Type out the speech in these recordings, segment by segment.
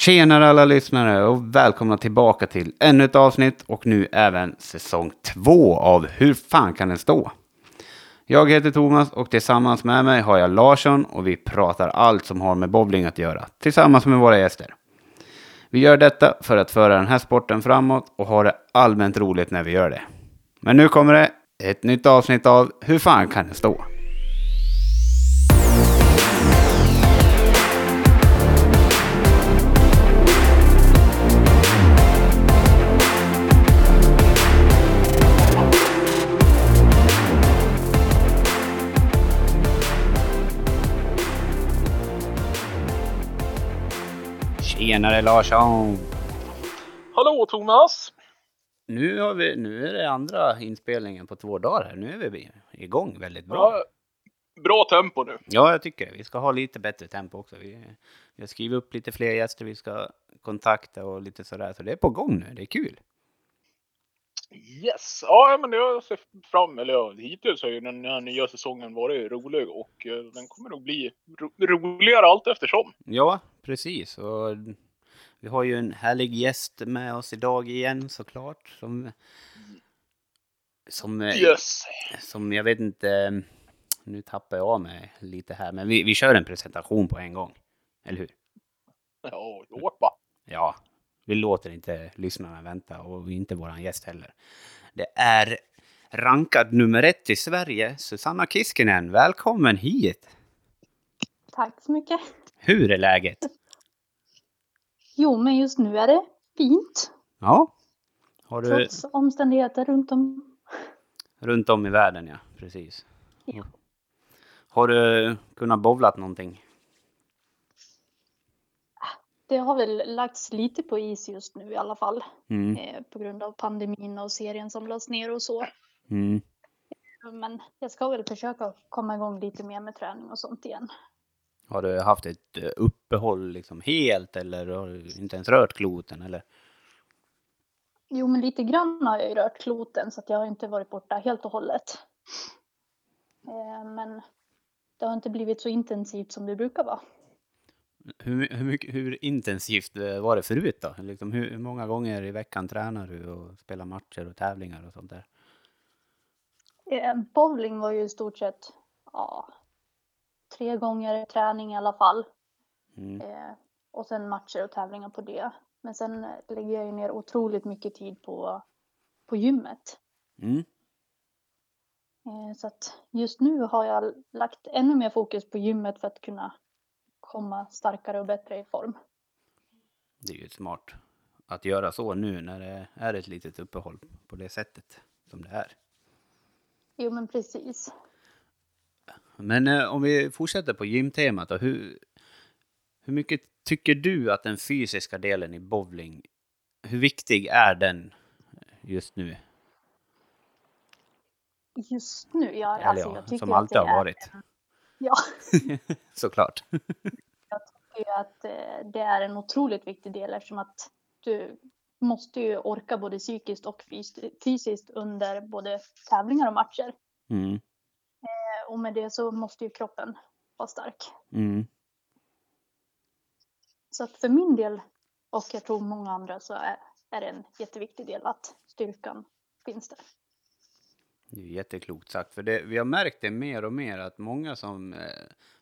Tjenare alla lyssnare och välkomna tillbaka till ännu ett avsnitt och nu även säsong två av Hur fan kan den stå? Jag heter Thomas och tillsammans med mig har jag Larsson och vi pratar allt som har med bowling att göra tillsammans med våra gäster. Vi gör detta för att föra den här sporten framåt och ha det allmänt roligt när vi gör det. Men nu kommer det ett nytt avsnitt av Hur fan kan den stå? Tjenare Larsson! Hallå Thomas! Nu, har vi, nu är det andra inspelningen på två dagar här. Nu är vi igång väldigt bra. Ja, bra tempo nu. Ja, jag tycker det. Vi ska ha lite bättre tempo också. Vi, vi har skrivit upp lite fler gäster vi ska kontakta och lite sådär. Så det är på gång nu. Det är kul. Yes! Ja, men jag ser fram eller ja, hittills har ju den här nya säsongen varit rolig och eh, den kommer nog bli ro roligare allt eftersom. Ja, precis. Och vi har ju en härlig gäst med oss idag igen såklart. Som, som, eh, Yes! som jag vet inte, nu tappar jag av mig lite här, men vi, vi kör en presentation på en gång. Eller hur? Ja, bara. Ja, vi låter inte lyssnarna vänta och inte våran gäst heller. Det är rankad nummer ett i Sverige, Susanna Kiskinen. Välkommen hit! Tack så mycket. Hur är läget? Jo, men just nu är det fint. Ja, har du Trots omständigheter runt om. runt om i världen, ja, precis. Ja. Har du kunnat bowlat någonting? Det har väl lagts lite på is just nu i alla fall. Mm. Eh, på grund av pandemin och serien som lades ner och så. Mm. Men jag ska väl försöka komma igång lite mer med träning och sånt igen. Har du haft ett eh, uppehåll liksom helt eller har du inte ens rört kloten eller? Jo, men lite grann har jag ju rört kloten så att jag har inte varit borta helt och hållet. Eh, men det har inte blivit så intensivt som det brukar vara. Hur, hur, mycket, hur intensivt eh, var det förut då? Liksom, hur, hur många gånger i veckan tränar du och spelar matcher och tävlingar och sånt där? Bowling var ju i stort sett ja, tre gånger träning i alla fall. Mm. Eh, och sen matcher och tävlingar på det. Men sen eh, lägger jag ju ner otroligt mycket tid på, på gymmet. Mm. Eh, så att just nu har jag lagt ännu mer fokus på gymmet för att kunna komma starkare och bättre i form. Det är ju smart att göra så nu när det är ett litet uppehåll på det sättet som det är. Jo men precis. Men eh, om vi fortsätter på gymtemat då, hur, hur mycket tycker du att den fysiska delen i bowling, hur viktig är den just nu? Just nu, ja. Eller Alltså, ja, jag tycker som att alltid har varit, Ja, såklart. jag tycker att eh, det är en otroligt viktig del eftersom att du måste ju orka både psykiskt och fys- fysiskt under både tävlingar och matcher. Mm. Och med det så måste ju kroppen vara stark. Mm. Så att för min del, och jag tror många andra, så är, är det en jätteviktig del att styrkan finns där. Det är jätteklokt sagt, för det, vi har märkt det mer och mer att många som eh,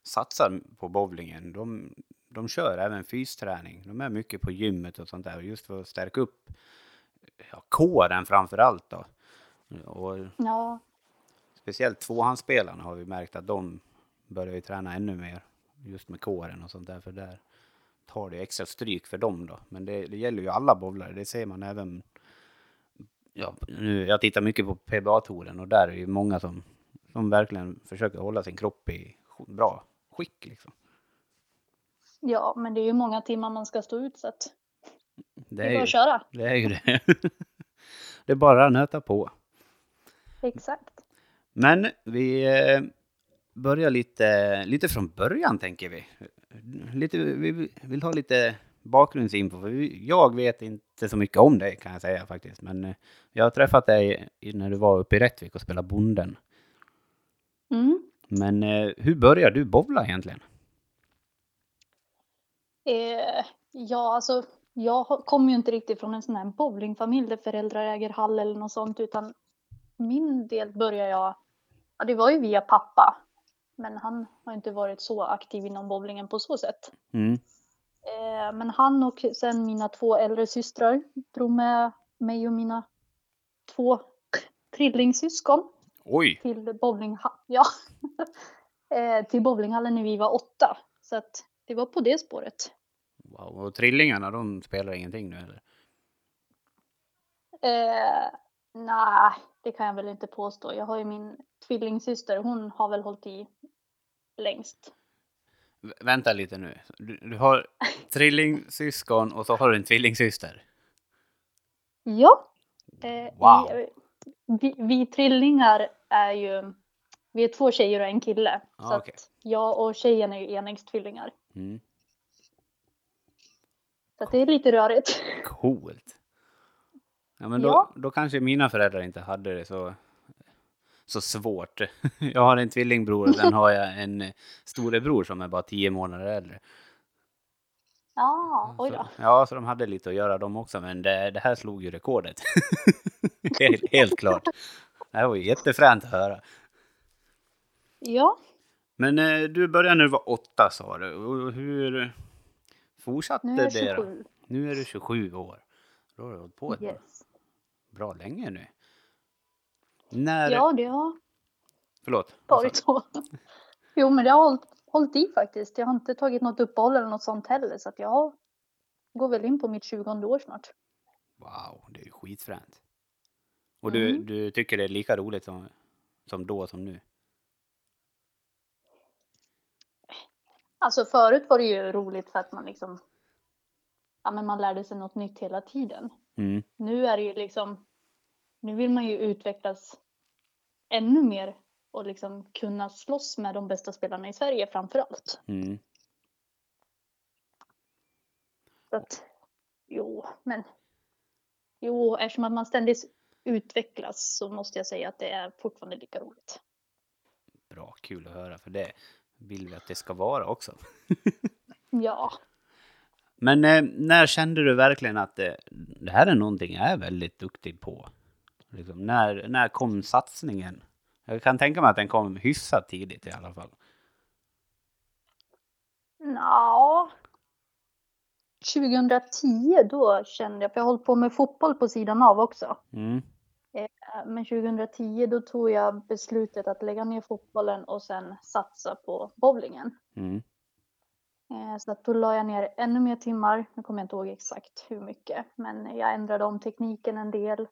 satsar på bowlingen, de, de kör även fysträning. De är mycket på gymmet och sånt där, just för att stärka upp ja, kåren framför allt då. Och Ja, speciellt tvåhandsspelarna har vi märkt att de börjar ju träna ännu mer just med kåren och sånt där, för där tar det extra stryk för dem då. Men det, det gäller ju alla bowlare, det ser man även ja, nu, jag tittar mycket på PBA-touren och där är det ju många som, som verkligen försöker hålla sin kropp i bra skick. Liksom. ja, men det är ju många timmar man ska stå ut så att Det, det är är bara ju, att köra. det är ju det. det är bara att nöta på. Exakt. Men vi eh, börjar lite, lite från början tänker vi. Lite, vi vill ha lite bakgrundsinfo. För jag vet inte så mycket om dig kan jag säga faktiskt. Men eh, jag har träffat dig när du var uppe i Rättvik och spelade bonden. Mm. Men eh, hur började du bowla egentligen? Eh, Ja, alltså jag kommer ju inte riktigt från en sån här bowlingfamilj där föräldrar äger hall eller något sånt utan min del började jag, ja det var ju via pappa. Men han har inte varit så aktiv inom bowlingen på så sätt. Mm. Eh, men han och sen mina två äldre systrar drog med mig och mina två trillingsyskon Oj! till bowlinghallen. Ja. eh, till bowlinghallen när vi var åtta. Så att det var på det spåret. Wow. Och trillingarna, de spelar ingenting nu eller? Eh, Nej, det kan jag väl inte påstå. Jag har ju min tvillingsyster, hon har väl hållit i längst. V- vänta lite nu. Du, du har trillingsyskon och så har du en tvillingsyster. Ja. Eh, Wow. i- vi, vi trillingar är ju, vi är två tjejer och en kille. Ah, så okej. att jag och tjejen är ju enäggstvillingar. Mm. Så det är lite rörigt. Coolt. Ja, men då, Ja. då kanske mina föräldrar inte hade det så, så svårt. Jag har en tvillingbror och sen har jag en eh, storebror som är bara tio månader äldre. Ja, oj då. Så, ja, så de hade lite att göra de också, men det, det här slog ju rekordet. helt, helt klart. Det här var ju jättefränt att höra. Ja, Men eh, du började när du var åtta sa du. Och hur fortsatte nu är det då? 27. Nu är du 27 år. Då har du hållit på ett bra, Yes. bra länge nu. När... Ja, det har Förlåt. varit så. Jo, men det har hållit, hållit i faktiskt. Jag har inte tagit något uppehåll eller något sånt heller. Så att jag går väl in på mitt 20 år snart. Wow, det är ju skitfränt. Och du, Mm. du tycker det är lika roligt som, som då som nu? Alltså förut var det ju roligt för att man liksom, ja men man lärde sig något nytt hela tiden. Mm. Nu är det ju liksom, nu vill man ju utvecklas ännu mer och liksom kunna slåss med de bästa spelarna i Sverige framför allt. Mm. Så att, jo, men jo, eftersom att man ständigt utvecklas så måste jag säga att det är fortfarande lika roligt. Bra, kul att höra, för det vill vi att det ska vara också. Ja, Men eh, när kände du verkligen att eh, det här är någonting jag är väldigt duktig på? Liksom, när, när kom satsningen? Jag kan tänka mig att den kom hyfsat tidigt i alla fall. Nå. 2010 då kände jag, för jag har hållit på med fotboll på sidan av också. Mm. Men 2010 då tog jag beslutet att lägga ner fotbollen och sen satsa på bowlingen. Mm. Eh, Så att då la jag ner ännu mer timmar. Nu kommer jag inte ihåg exakt hur mycket, men jag ändrade om tekniken en del.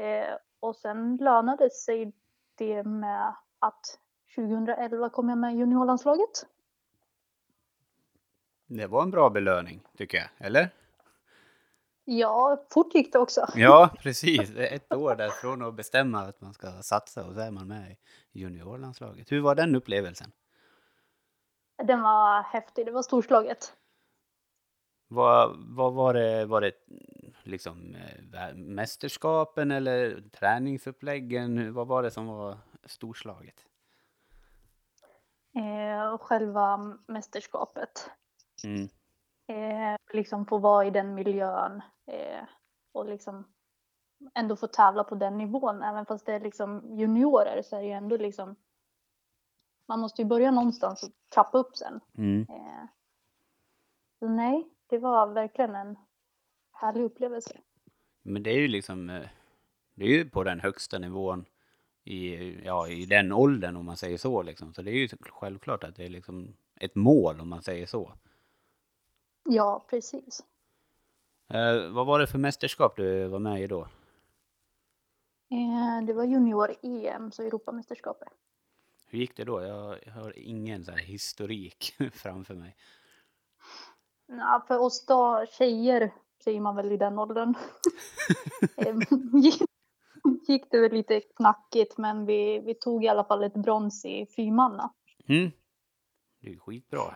Eh, Och sen lönade sig det med att 2011 kom jag med i juniorlandslaget. Det var en bra belöning, tycker jag. Eller? Ja, fort gick det också. Ja, precis. Ett år därifrån att bestämma att man ska satsa och så är man med i juniorlandslaget. Hur var den upplevelsen? Den var häftig, det var storslaget. Vad, vad var det? Var det liksom eh, mästerskapen eller träningsuppläggen? Vad var det som var storslaget? Eh, Och själva mästerskapet. Mm. eh, liksom få vara i den miljön eh, och liksom ändå få tävla på den nivån. Även fast det är liksom juniorer så är det ju ändå liksom man måste ju börja någonstans och trappa upp sen. Mm. Eh, nej, det var verkligen en härlig upplevelse. Men det är ju liksom, eh, det är ju på den högsta nivån i, ja, i den åldern om man säger så liksom. Så det är ju självklart att det är liksom ett mål om man säger så. Ja, precis. Eh, vad var det för mästerskap du var med i då? Eh, det var junior-EM, så Europamästerskapet. Hur gick det då? Jag, har ingen så här historik framför mig. Ja, för oss då, tjejer, säger man väl i den åldern. Gick- gick det väl lite knackigt, men vi, vi tog i alla fall ett brons i fyrmanna. Mm. Det är ju skitbra.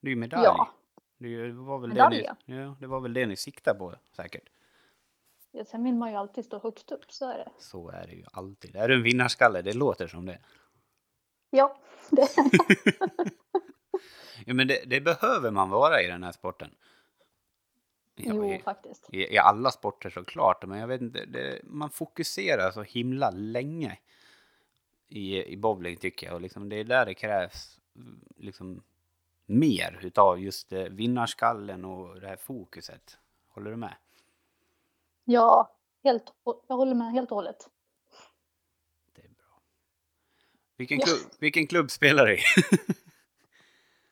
Det är ju medalj. Ja. Det, är var väl Medalj, det ni, ja, det var väl det ni siktade på säkert. Ja, sen vill man ju alltid stå högst upp, så är det. Så är det ju alltid. Är du en vinnarskalle? Det låter som det. Ja, det, Ja, men det, det behöver man vara i den här sporten. Ja, Jo, i, faktiskt. i, I alla sporter såklart, men jag vet inte, det, man fokuserar så himla länge i, i bowling tycker jag. Och liksom, det är där det krävs liksom, mer utav just eh, vinnarskallen och det här fokuset. Håller du med? Ja, helt, jag håller med helt och hållet. Det är bra. Vilken Ja. klubb, vilken klubb spelar du i?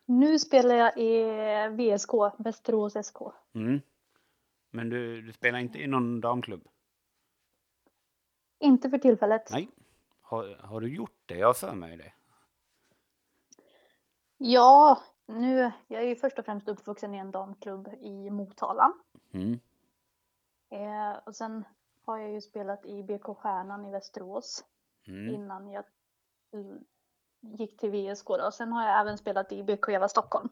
Nu spelar jag i VSK, Västerås SK. Mm. Men du, du spelar inte i någon damklubb? Inte för tillfället. Nej. Har, har du gjort det? Jag har för mig det. Ja, nu, jag är ju först och främst uppvuxen i en damklubb i Motala. Mm. Eh, och sen har jag ju spelat i BK Stjärnan i Västerås Mm. innan jag gick till VSK. Då. Sen har jag även spelat i BK Eva Stockholm.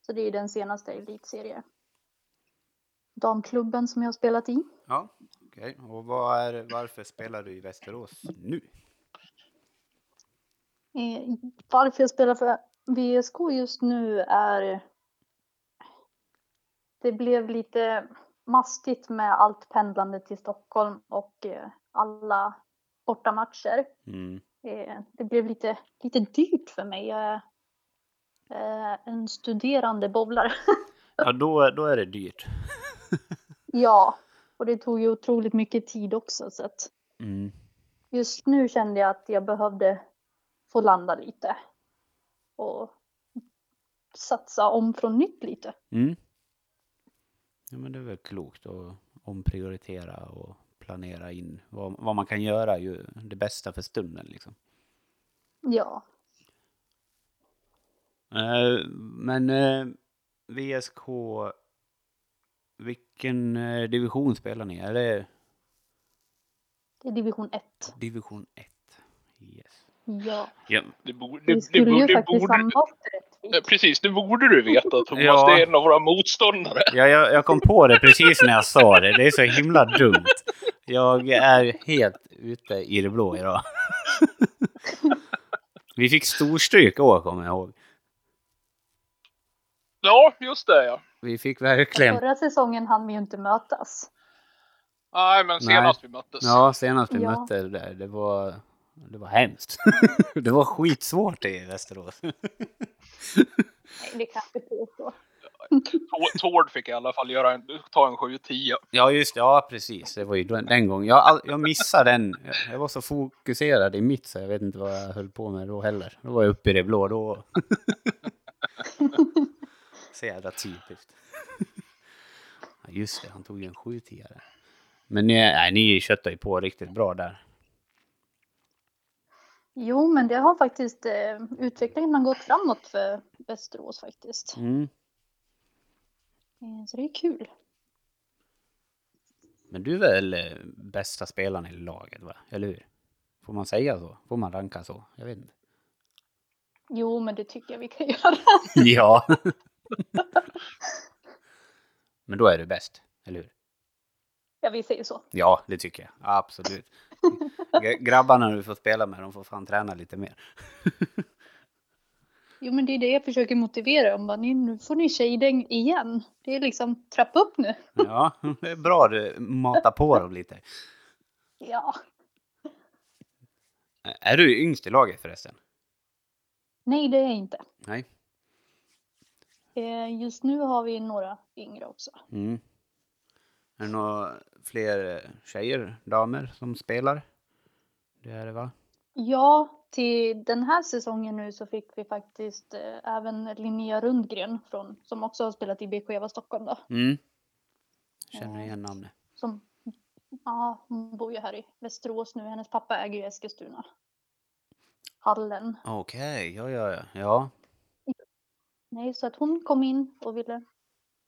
Så det är den senaste elitserie damklubben som jag har spelat i. Ja, okej. Och vad är, varför spelar du i Västerås nu? Eh, varför jag spelar för VSK just nu är det blev lite mastigt med allt pendlande till Stockholm och eh, alla bortamatcher. Mm. Eh, det blev lite, lite dyrt för mig. Jag är eh, en studerande bowlare. Ja, då, då är det dyrt. ja, och det tog ju otroligt mycket tid också så att Mm. just nu kände jag att jag behövde få landa lite och satsa om från nytt lite. Mm. Ja, men det är väl klokt att omprioritera och planera in vad, vad man kan göra ju det bästa för stunden liksom. Ja, Eh, men eh, VSK, vilken eh, division spelar ni? Är det det är division 1. division 1? Yes. Ja, Ja, Det borde, vi det, det, skulle ju borde, det faktiskt borde, Eh, Rättvik. Precis, det borde du veta Thomas. Ja. Det är en av våra motståndare. Ja, jag, jag kom på det precis när jag sa det. Det är så himla dumt. Jag är helt ute i det blå idag. Vi fick storstryk i år, kommer jag ihåg. Ja, just det ja. Vi fick verkligen... Förra säsongen hann vi ju inte mötas. Nej, men senast vi möttes. Ja, senast vi Ja. mötte det där, det var... Det var hemskt. Det var skitsvårt i Västerås. Nej, det kan inte. Tå- Tord fick i alla fall göra en, ta en 7-10. Ja, just. Ja, precis. Det var ju den, den gången. Jag, jag missade den. Jag, jag var så fokuserad i mitt så jag vet inte vad jag höll på med då heller. Då var jag uppe i det blå då. så jävla typiskt. Just det, han tog ju en 7 10 där. Men ni, nej, ni köttade ju på riktigt bra där. Jo, men det har faktiskt eh, utvecklingen har gått framåt för Västerås faktiskt. Mm. Eh, så det är kul. Men du är väl eh, bästa spelaren i laget, va? Eller hur? Får man säga så? Får man ranka så? Jag vet inte. Jo, men det tycker jag vi kan göra. Ja. Men då är du bäst, eller hur? Ja, vi säger så. Ja, det tycker jag. Absolut. Grabbarna du får spela med, de får fan träna lite mer. Jo, men det är det jag försöker motivera dem. Bara, "Ni- Nu får ni tjejdäng igen. Det är liksom trappa upp nu. Ja, det är bra du matar på dem lite. Ja. Är du yngst i laget förresten? Nej, det är jag inte. Nej. Eh, Just nu har vi några yngre också. Mm. Är det några fler eh, tjejer, damer som spelar? Det är det va? Ja, till den här säsongen nu så fick vi faktiskt eh, även Linnea Rundgren från, som också har spelat i BK Eva Stockholm då. Mm. Känner igen namnet. Som, ja, hon bor ju här i Västerås nu. Hennes pappa äger ju Eskilstuna. Hallen. Okej, ja, ja, ja. Ja, Nej, så att hon kom in och ville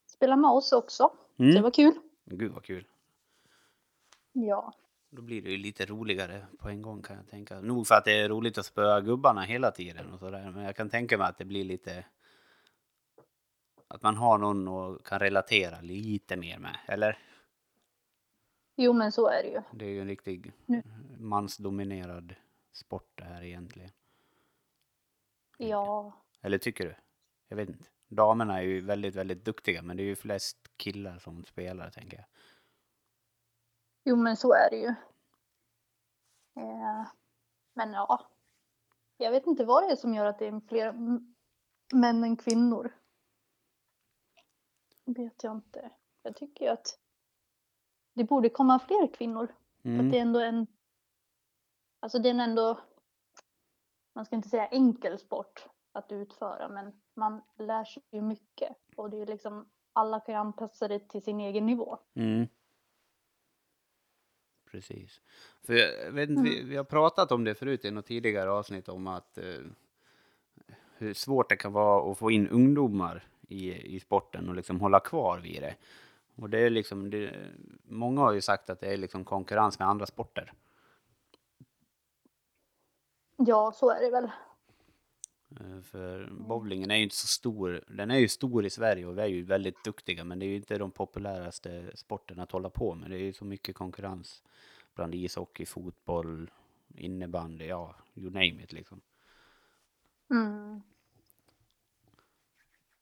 spela med oss också. Så det mm. var kul. Gud vad kul. Ja. Då blir det ju lite roligare på en gång kan jag tänka. Nog för att det är roligt att spöa gubbarna hela tiden och sådär. Men jag kan tänka mig att det blir lite... Att man har någon och kan relatera lite mer med. Eller? Jo, men så är det ju. Det är ju en riktig Nu. mansdominerad sport det här egentligen. Ja. Eller tycker du? Jag vet inte. Damerna är ju väldigt, väldigt duktiga, men det är ju flest killar som spelar, tänker jag. Jo, men så är det ju. Eh, men ja, jag vet inte vad det är som gör att det är fler män än kvinnor. vet jag inte. Jag tycker ju att det borde komma fler kvinnor. För att Mm. det är ändå en, alltså det är en ändå, man ska inte säga enkel sport att utföra, men man lär sig ju mycket. Och det är liksom, alla kan ju anpassa det till sin egen nivå. Mm. Precis. För jag vet inte, vi, vi har pratat om det förut i något tidigare avsnitt om att eh, hur svårt det kan vara att få in ungdomar i, i sporten och liksom hålla kvar vid det. Och det är liksom, det, många har ju sagt att det är liksom konkurrens med andra sporter. Ja, så är det väl. Eh, För bowlingen är ju inte så stor. Den är ju stor i Sverige och vi är ju väldigt duktiga, men det är ju inte de populäraste sporterna att hålla på med. Det är ju så mycket konkurrens bland ishockey, fotboll, innebandy, ja, you name it liksom. Mm.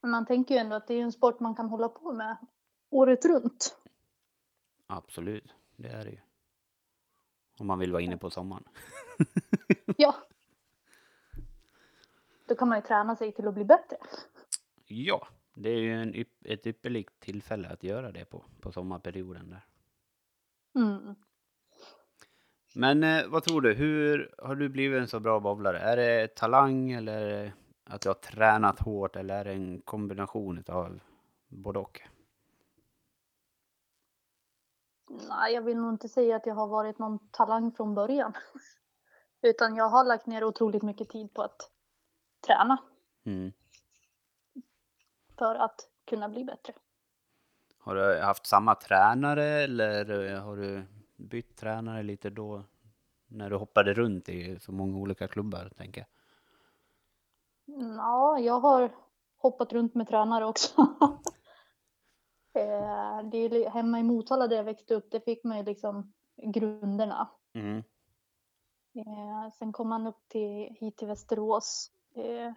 Man tänker ju ändå att det är en sport man kan hålla på med året runt. Absolut, det är det ju. Om man vill vara inne på sommaren. Ja. Då kan man ju träna sig till att bli bättre. Ja, det är ju en, ett ypperligt tillfälle att göra det på, på sommarperioden där. Mm. Men eh, vad tror du, hur har du blivit en så bra bowlare? Är det talang eller att du har tränat hårt eller är det en kombination av både och? Nej, jag vill nog inte säga att jag har varit någon talang från början. Utan jag har lagt ner otroligt mycket tid på att träna Mm. för att kunna bli bättre. Har du haft samma tränare eller eh, har du bytt tränare lite då? När du hoppade runt i så många olika klubbar, tänker jag. Ja, jag har hoppat runt med tränare också. Eh, det är hemma i Motala där jag växte upp, det fick man ju liksom grunderna. Mm. Eh, sen kom man upp till, hit till Västerås. Eh,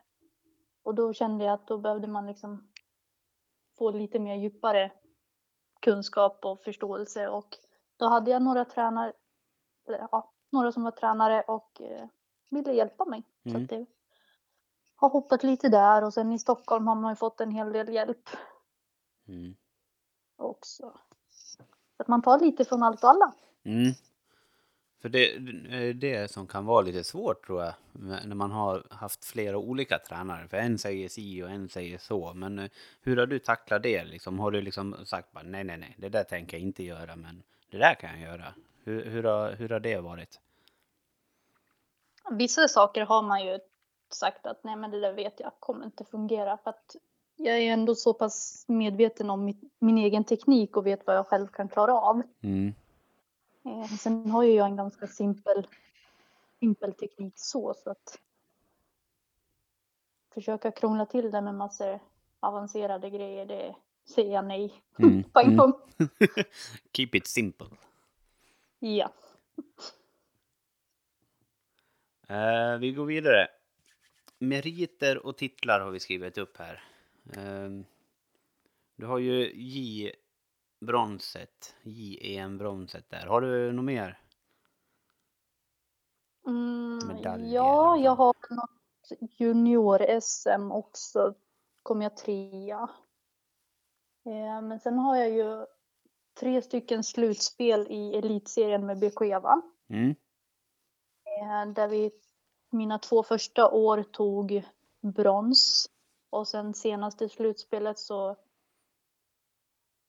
och då kände jag att då behövde man liksom få lite mer djupare kunskap och förståelse. Och då hade jag några tränare, eller, ja, några som var tränare och eh, ville hjälpa mig. Så Mm. att det har hoppat lite där och sen i Stockholm har man ju fått en hel del hjälp Mm. också. Så att man tar lite från allt och alla. Mm. För det är det som kan vara lite svårt tror jag, när man har haft flera olika tränare. För en säger si och en säger så. Men eh, hur har du tacklat det? Liksom, har du liksom sagt bara nej, nej, nej, det där tänker jag inte göra, men det där kan jag göra. Hur, hur, har, hur har det varit? Vissa saker har man ju sagt att nej men det där vet jag kommer inte fungera för att jag är ändå så pass medveten om mitt, min egen teknik och vet vad jag själv kan klara av. Mm. Eh, sen har ju jag en ganska simpel, simpel teknik så, så att försöka krångla till det med massor avancerade grejer, det säger jag nej Mm. på en Mm. gång. Keep it simple. Ja. Eh, vi går vidare. Meriter och titlar har vi skrivit upp här. Eh, du har ju J bronset, JEM bronset där. Har du något mer? Mm, Medaljer ja, jag har något junior-SM också. Kom jag trea. Eh, men sen har jag ju tre stycken slutspel i elitserien med BK Eva. Mm. Eh, där vi mina två första år tog brons. Och sen senaste slutspelet så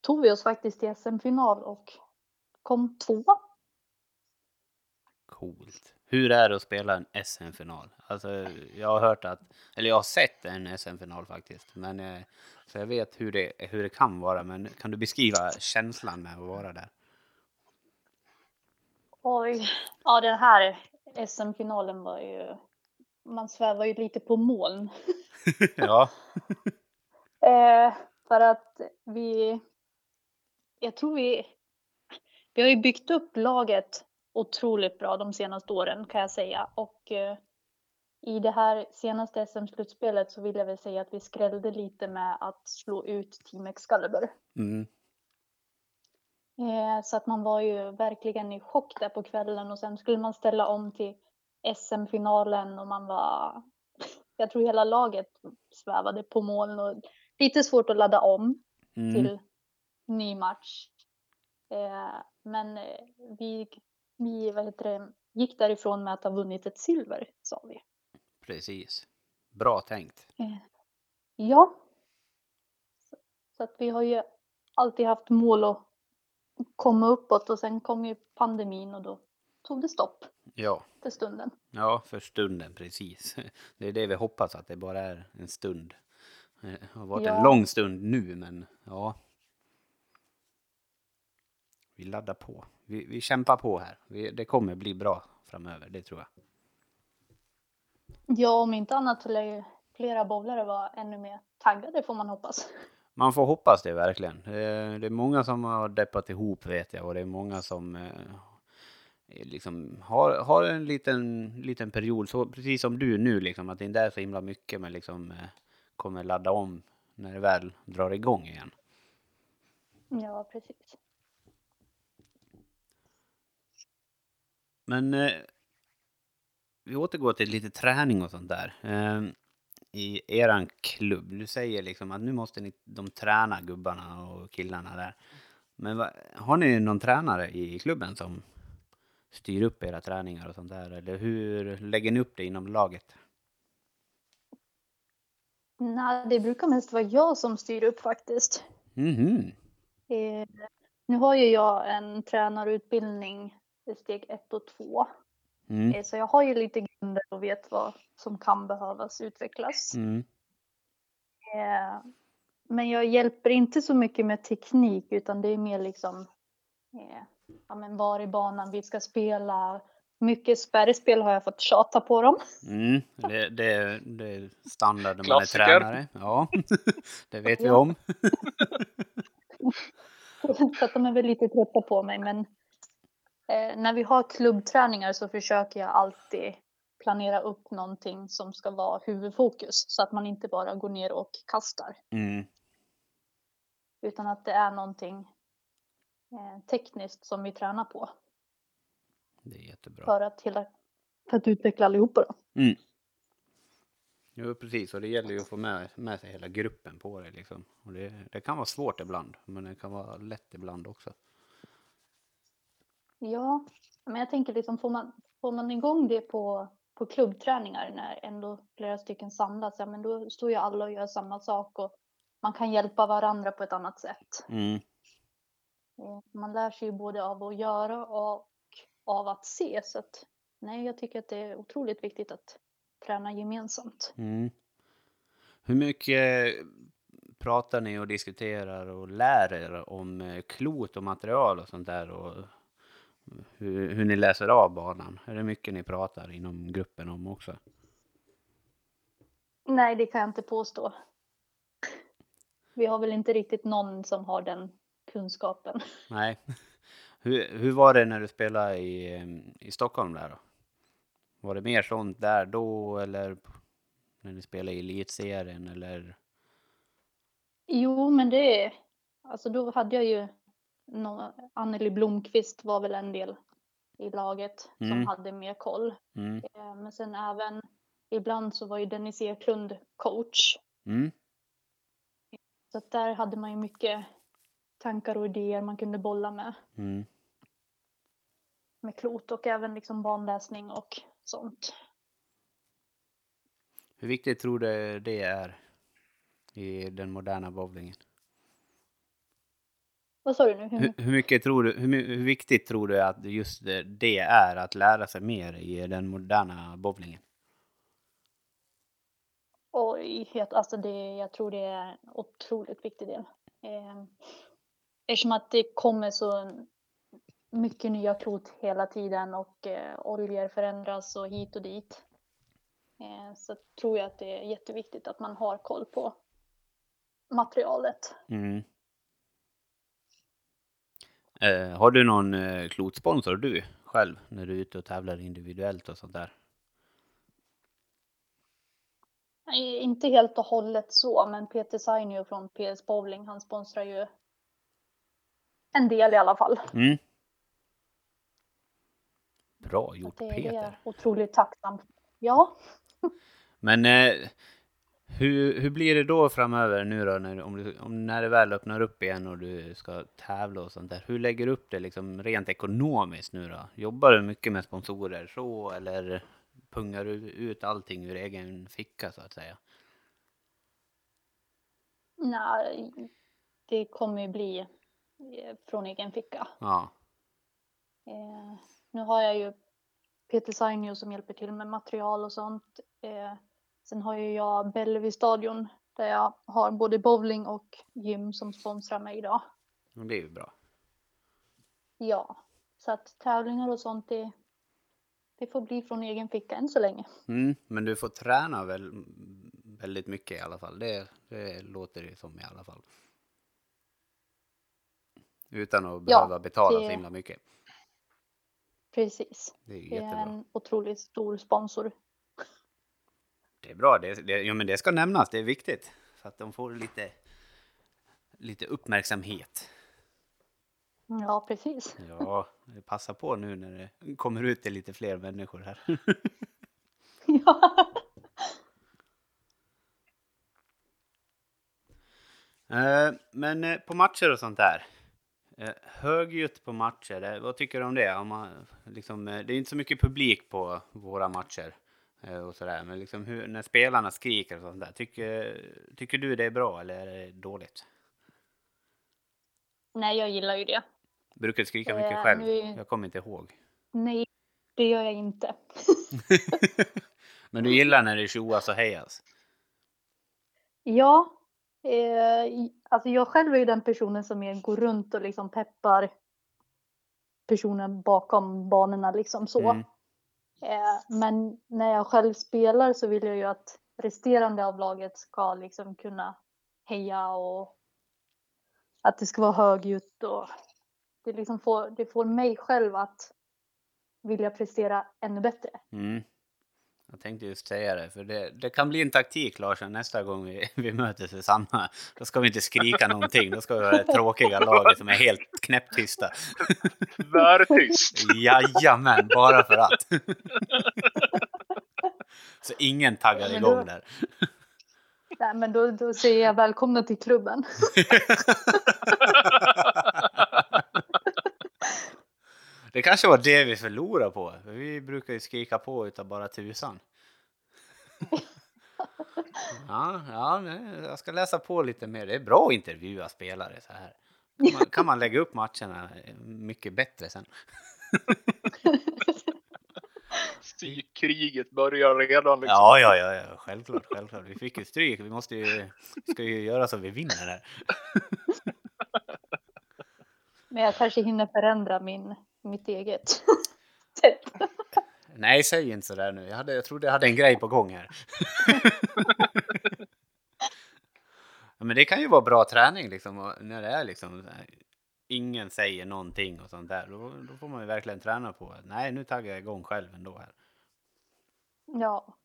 tog vi oss faktiskt till SM-final och kom tvåa. Coolt. Hur är det att spela en SM-final? Alltså, jag har hört att, eller jag har sett en SM-final faktiskt, men eh, så jag vet hur det, hur det kan vara. Men kan du beskriva känslan med att vara där? Oj, ja den här SM-finalen var ju, man svävar ju lite på moln. ja. Eh, för att vi, jag tror vi, vi har ju byggt upp laget otroligt bra de senaste åren kan jag säga. Och eh, i det här senaste SM-slutspelet så vill jag väl säga att vi skrällde lite med att slå ut Team Excalibur. Mm. Eh, så att man var ju verkligen i chock där på kvällen och sen skulle man ställa om till SM-finalen och man var, jag tror hela laget svävade på moln och lite svårt att ladda om Mm. till ny match. Eh, men eh, vi, vi vad heter det, gick därifrån med att ha vunnit ett silver, sa vi. Precis. Bra tänkt. Eh, ja. Så, så att vi har ju alltid haft mål att komma uppåt och sen kom ju pandemin och då tog det stopp Ja. för stunden. Ja, för stunden precis. Det är det vi hoppas att det bara är en stund. Det har varit en Ja. lång stund nu, men ja. Vi laddar på. Vi, vi kämpar på här. Vi, det kommer bli bra framöver, det tror jag. Ja, om inte annat så lär ju flera bowlare vara ännu mer taggade får man hoppas. Man får hoppas det verkligen. Eh, Det är många som har deppat ihop vet jag och det är många som eh, liksom har, har en liten, liten period, så precis som du nu liksom, att det inte är så himla mycket men liksom eh, kommer ladda om när det väl drar igång igen. Ja, precis. Men eh, vi återgår till lite träning och sånt där. Eh, I eran klubb, du säger liksom att nu måste ni, de träna gubbarna och killarna där. Men va, har ni någon tränare i klubben som styr upp era träningar och sånt där? Eller hur lägger ni upp det inom laget? Nej, det brukar mest vara jag som styr upp faktiskt. Mhm. Eh, nu har ju jag en tränarutbildning i steg ett och två. Mm. Eh, så jag har ju lite grunder och vet vad som kan behövas utvecklas. Mm. Eh, men jag hjälper inte så mycket med teknik utan det är mer liksom eh, ja, men var i banan vi ska spela. Mycket spärrspel har jag fått tjata på dem. Mm. Det, det, det är standard när man är tränare. Ja, det vet vi om. Så att de är väl lite trötta på mig. Men eh, när vi har klubbträningar så försöker jag alltid planera upp någonting som ska vara huvudfokus. Så att man inte bara går ner och kastar. Mm. Utan att det är någonting eh, tekniskt som vi tränar på. Det är jättebra. För att, hela, för att utveckla allihopa då. Mm. Jo, precis. Och det gäller ju att få med, med sig hela gruppen på det. Liksom. Och det, det kan vara svårt ibland, men det kan vara lätt ibland också. Ja, men jag tänker liksom får man, får man igång det på, på klubbträningar när ändå flera stycken samlas, ja men då står ju alla och gör samma sak och man kan hjälpa varandra på ett annat sätt. Mm. Eh, Man lär sig ju både av att göra och av att se så att nej, jag tycker att det är otroligt viktigt att träna gemensamt. Mm. Hur mycket pratar ni och diskuterar och lär er om eh, klot och material och sånt där? Och hur, hur ni läser av banan? Är det mycket ni pratar inom gruppen om också? Nej, det kan jag inte påstå. Vi har väl inte riktigt någon som har den kunskapen. Nej. Hur, hur var det när du spelade i, i Stockholm där då? Var det mer sånt där då eller när ni spelade i elitserien eller? Jo, men det är, alltså då hade jag ju nå Anneli Blomqvist var väl en del i laget Mm. som hade mer koll. Mm. Eh, Men sen även ibland så var ju Dennis Eklund coach. Mm. Så att där hade man ju mycket tankar och idéer man kunde bolla med. Mm. Med klot och även liksom banläsning och sånt. Hur viktigt tror du det är i den moderna bowlingen? Vad sa du nu? Hur, Hur, mycket tror du, hur, hur viktigt tror du att just det, är att lära sig mer i den moderna bowlingen? Oj, alltså det, jag tror det är en otroligt viktig del. Eh, eftersom att det kommer så mycket nya klot hela tiden och eh, oljor förändras och hit och dit. Eh, så tror jag att det är jätteviktigt att man har koll på materialet. Mm. Eh, har du någon eh, klotsponsor du själv när du är ute och tävlar individuellt och sånt där? Nej, Inte helt och hållet så, men Peter Sainio från PS Bowling, han sponsrar ju en del i alla fall. Mm. Bra gjort det, det Peter. är otroligt tacksam. Ja, Men eh, hur, hur blir det då framöver nu då, när, om du, om, när det väl öppnar upp igen och du ska tävla och sånt där? Hur lägger du upp det liksom rent ekonomiskt nu då? Jobbar du mycket med sponsorer så eller pungar du ut allting ur egen ficka så att säga? nej, det kommer ju bli eh, från egen ficka. Ja, Eh, nu har jag ju Peter Sainio som hjälper till med material och sånt. Eh, sen har ju jag Bellevue stadion där jag har både bowling och gym som sponsrar mig idag. det är ju bra. Ja, så att tävlingar och sånt det, det får bli från egen ficka än så länge. Mm, men du får träna väl väldigt mycket i alla fall. Det, det låter det som i alla fall. Utan att Ja, behöva betala så det- himla mycket. Precis. Det är Det är en otroligt stor sponsor. Det är bra, det, det, ja, men det ska nämnas, det är viktigt. Så att de får lite, lite uppmärksamhet. Ja, precis. Ja, passa på nu när det kommer ut till lite fler människor här. ja. Eh, Men eh, på matcher och sånt där. eh, Högljutt på matcher, vad tycker du om det? Om man, liksom, det är inte så mycket publik på våra matcher. Eh, Och sådär. Men liksom hur, när spelarna skriker och sånt där. Tycker, tycker du det är bra eller är det dåligt? Nej, jag gillar ju det. Brukar du skrika mycket Eh, själv? nu- Jag kommer inte ihåg. Nej, det gör jag inte. Men du gillar när det tjoas och hejas? Ja, eh, alltså jag själv är ju den personen som mer går runt och liksom peppar personen bakom banorna liksom så. Mm. Eh, men när jag själv spelar så vill jag ju att resterande av laget ska liksom kunna heja och att det ska vara högljutt och det liksom får, det får mig själv att vilja prestera ännu bättre. Mm. Jag tänkte just säga det, för det, det kan bli en taktik Larsson nästa gång vi, vi möter Susanna. Då ska vi inte skrika någonting, då ska vi vara det tråkiga laget som är helt knäpptysta. Tvärtyst. Jajamän, bara för att. Så ingen taggar Men då- igång där. Nej, men då, då säger jag välkomna till klubben. Det kanske var det vi förlorade på. Vi brukar ju skrika på utav bara tusan. Ja, ja, nej, jag ska läsa på lite mer. Det är bra att intervjua spelare så här. Kan man, kan man lägga upp matcherna mycket bättre sen. Psykkriget börjar redan liksom. Ja, ja, ja, ja, självklart, självklart. Vi fick ju stryk. Vi måste ju, ska ju göra så vi vinner här. Men jag kanske hinner förändra min, mitt eget sätt. Nej, säg inte sådär nu. Jag, hade, jag trodde jag hade en grej på gång här. Men det kan ju vara bra träning liksom. När det är liksom ingen säger någonting och sånt där. Då, då får man ju verkligen träna på att nej, nu taggar jag igång själv ändå här. Ja.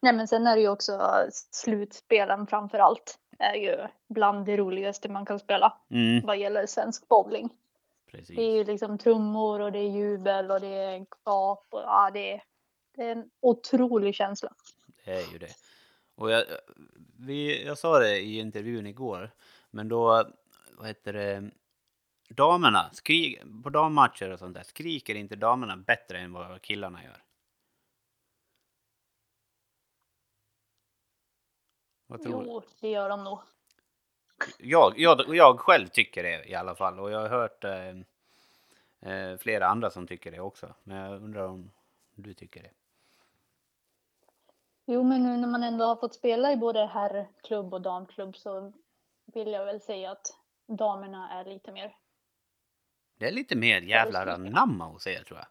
Nej men sen är det ju också slutspelen framför allt. Är ju bland det roligaste man kan spela Mm, vad gäller svensk bowling. Det är precis. ju liksom trummor och det är jubel och det är gap och ja det är, det är en otrolig känsla. Det är ju det. Och jag, vi, jag sa det i intervjun igår, men då, vad heter det, damerna, skrik, på dammatcher och sånt där, skriker inte damerna bättre än vad killarna gör? Vad tror du? Jo, det gör de nog. Jag, jag, jag själv tycker det i alla fall, och jag har hört eh, eh, flera andra som tycker det också. Men jag undrar om du tycker det? Jo men nu när man ändå har fått spela i både herrklubb och damklubb så vill jag väl säga att damerna är lite mer Det är lite mer jävlar anamma hos er tror jag.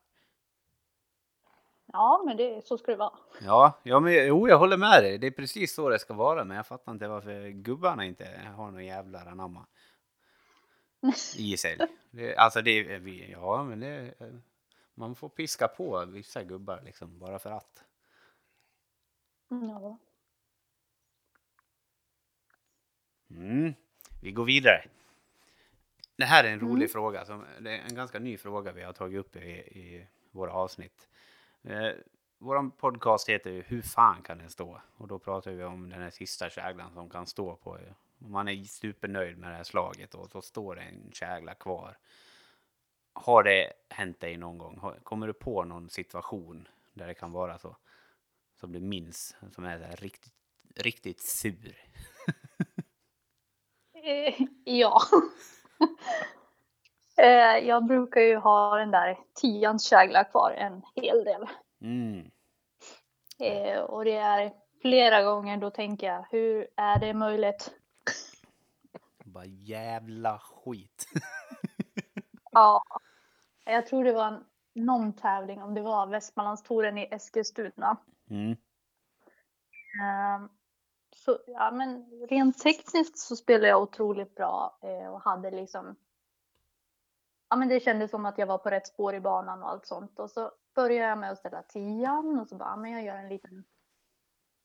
Ja, men det, så ska det vara. Ja, ja men, jo, jag håller med dig. Det är precis så det ska vara. Men jag fattar inte varför gubbarna inte har någon jävla anamma i sig. Det, alltså det vi, ja men det, man får piska på vissa gubbar liksom bara för att. Ja. Mm. Vi går vidare. Det här är en rolig Mm. fråga. Som, det är en ganska ny fråga vi har tagit upp i, i våra avsnitt. Eh, Vår podcast heter ju Hur fan kan den stå? Och då pratar vi om den här sista käglan som kan stå på. Man är supernöjd med det här slaget och så står det en kägla kvar. Har det hänt dig någon gång? Kommer du på någon situation där det kan vara så? Som du minns, som är så här riktigt, riktigt sur? Eh, ja. Eh, jag brukar ju ha den där tians kägla kvar en hel del. Mm. Eh, och det är flera gånger då tänker jag, hur är det möjligt? Bara jävla skit. Ja, jag tror det var en, någon tävling, om det var Västmanlandstouren i Eskilstuna. Mm. Ehm, Så ja, men rent tekniskt så spelade jag otroligt bra eh, och hade liksom. Ja, men det kändes som att jag var på rätt spår i banan och allt sånt och så började jag med att ställa tian och så bara, men jag gör en liten.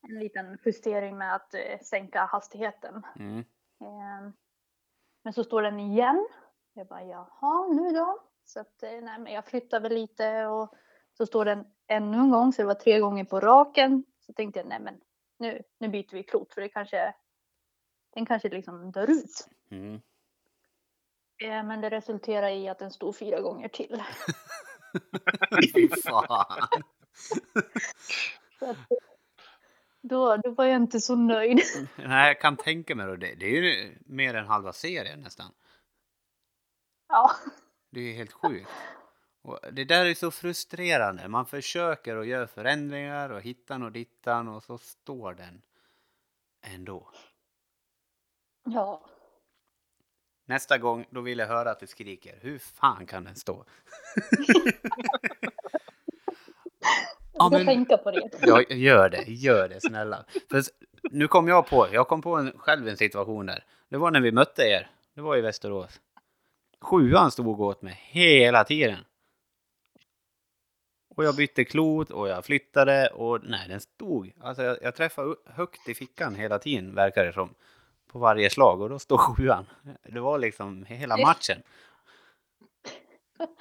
En liten justering med att eh, sänka hastigheten. Mm. Ehm, Men så står den igen. Jag bara, jaha, nu då? Så att, eh, nej, men jag flyttar väl lite och så står den ännu en gång, så det var tre gånger på raken. Så tänkte jag, nej men nu, nu byter vi klot för det kanske, den kanske liksom dör ut. Mm. Eh, Men det resulterar i att den stod fyra gånger till. Fy fan. Att, då, då var jag inte så nöjd. Nej, jag kan tänka mig. Det, det är ju mer än halva serien nästan. Ja, Det är helt sjukt. Och det där är så frustrerande. Man försöker och gör förändringar och hittan och dittan och så står den ändå. ja. Nästa gång, då vill jag höra att du skriker. Hur fan kan den stå? Ja, Jag men- tänka på det. Ja, gör det. Gör det, snälla. För nu kom jag på, jag kom på en, själv en situation där. Det var när vi mötte er. Det var i Västerås. Sjuan stod åt mig hela tiden. Och jag bytte klot och jag flyttade och nej, den stod. Alltså jag, jag träffade högt i fickan hela tiden, verkar det som. På varje slag och då står sjuan. Det var liksom hela matchen.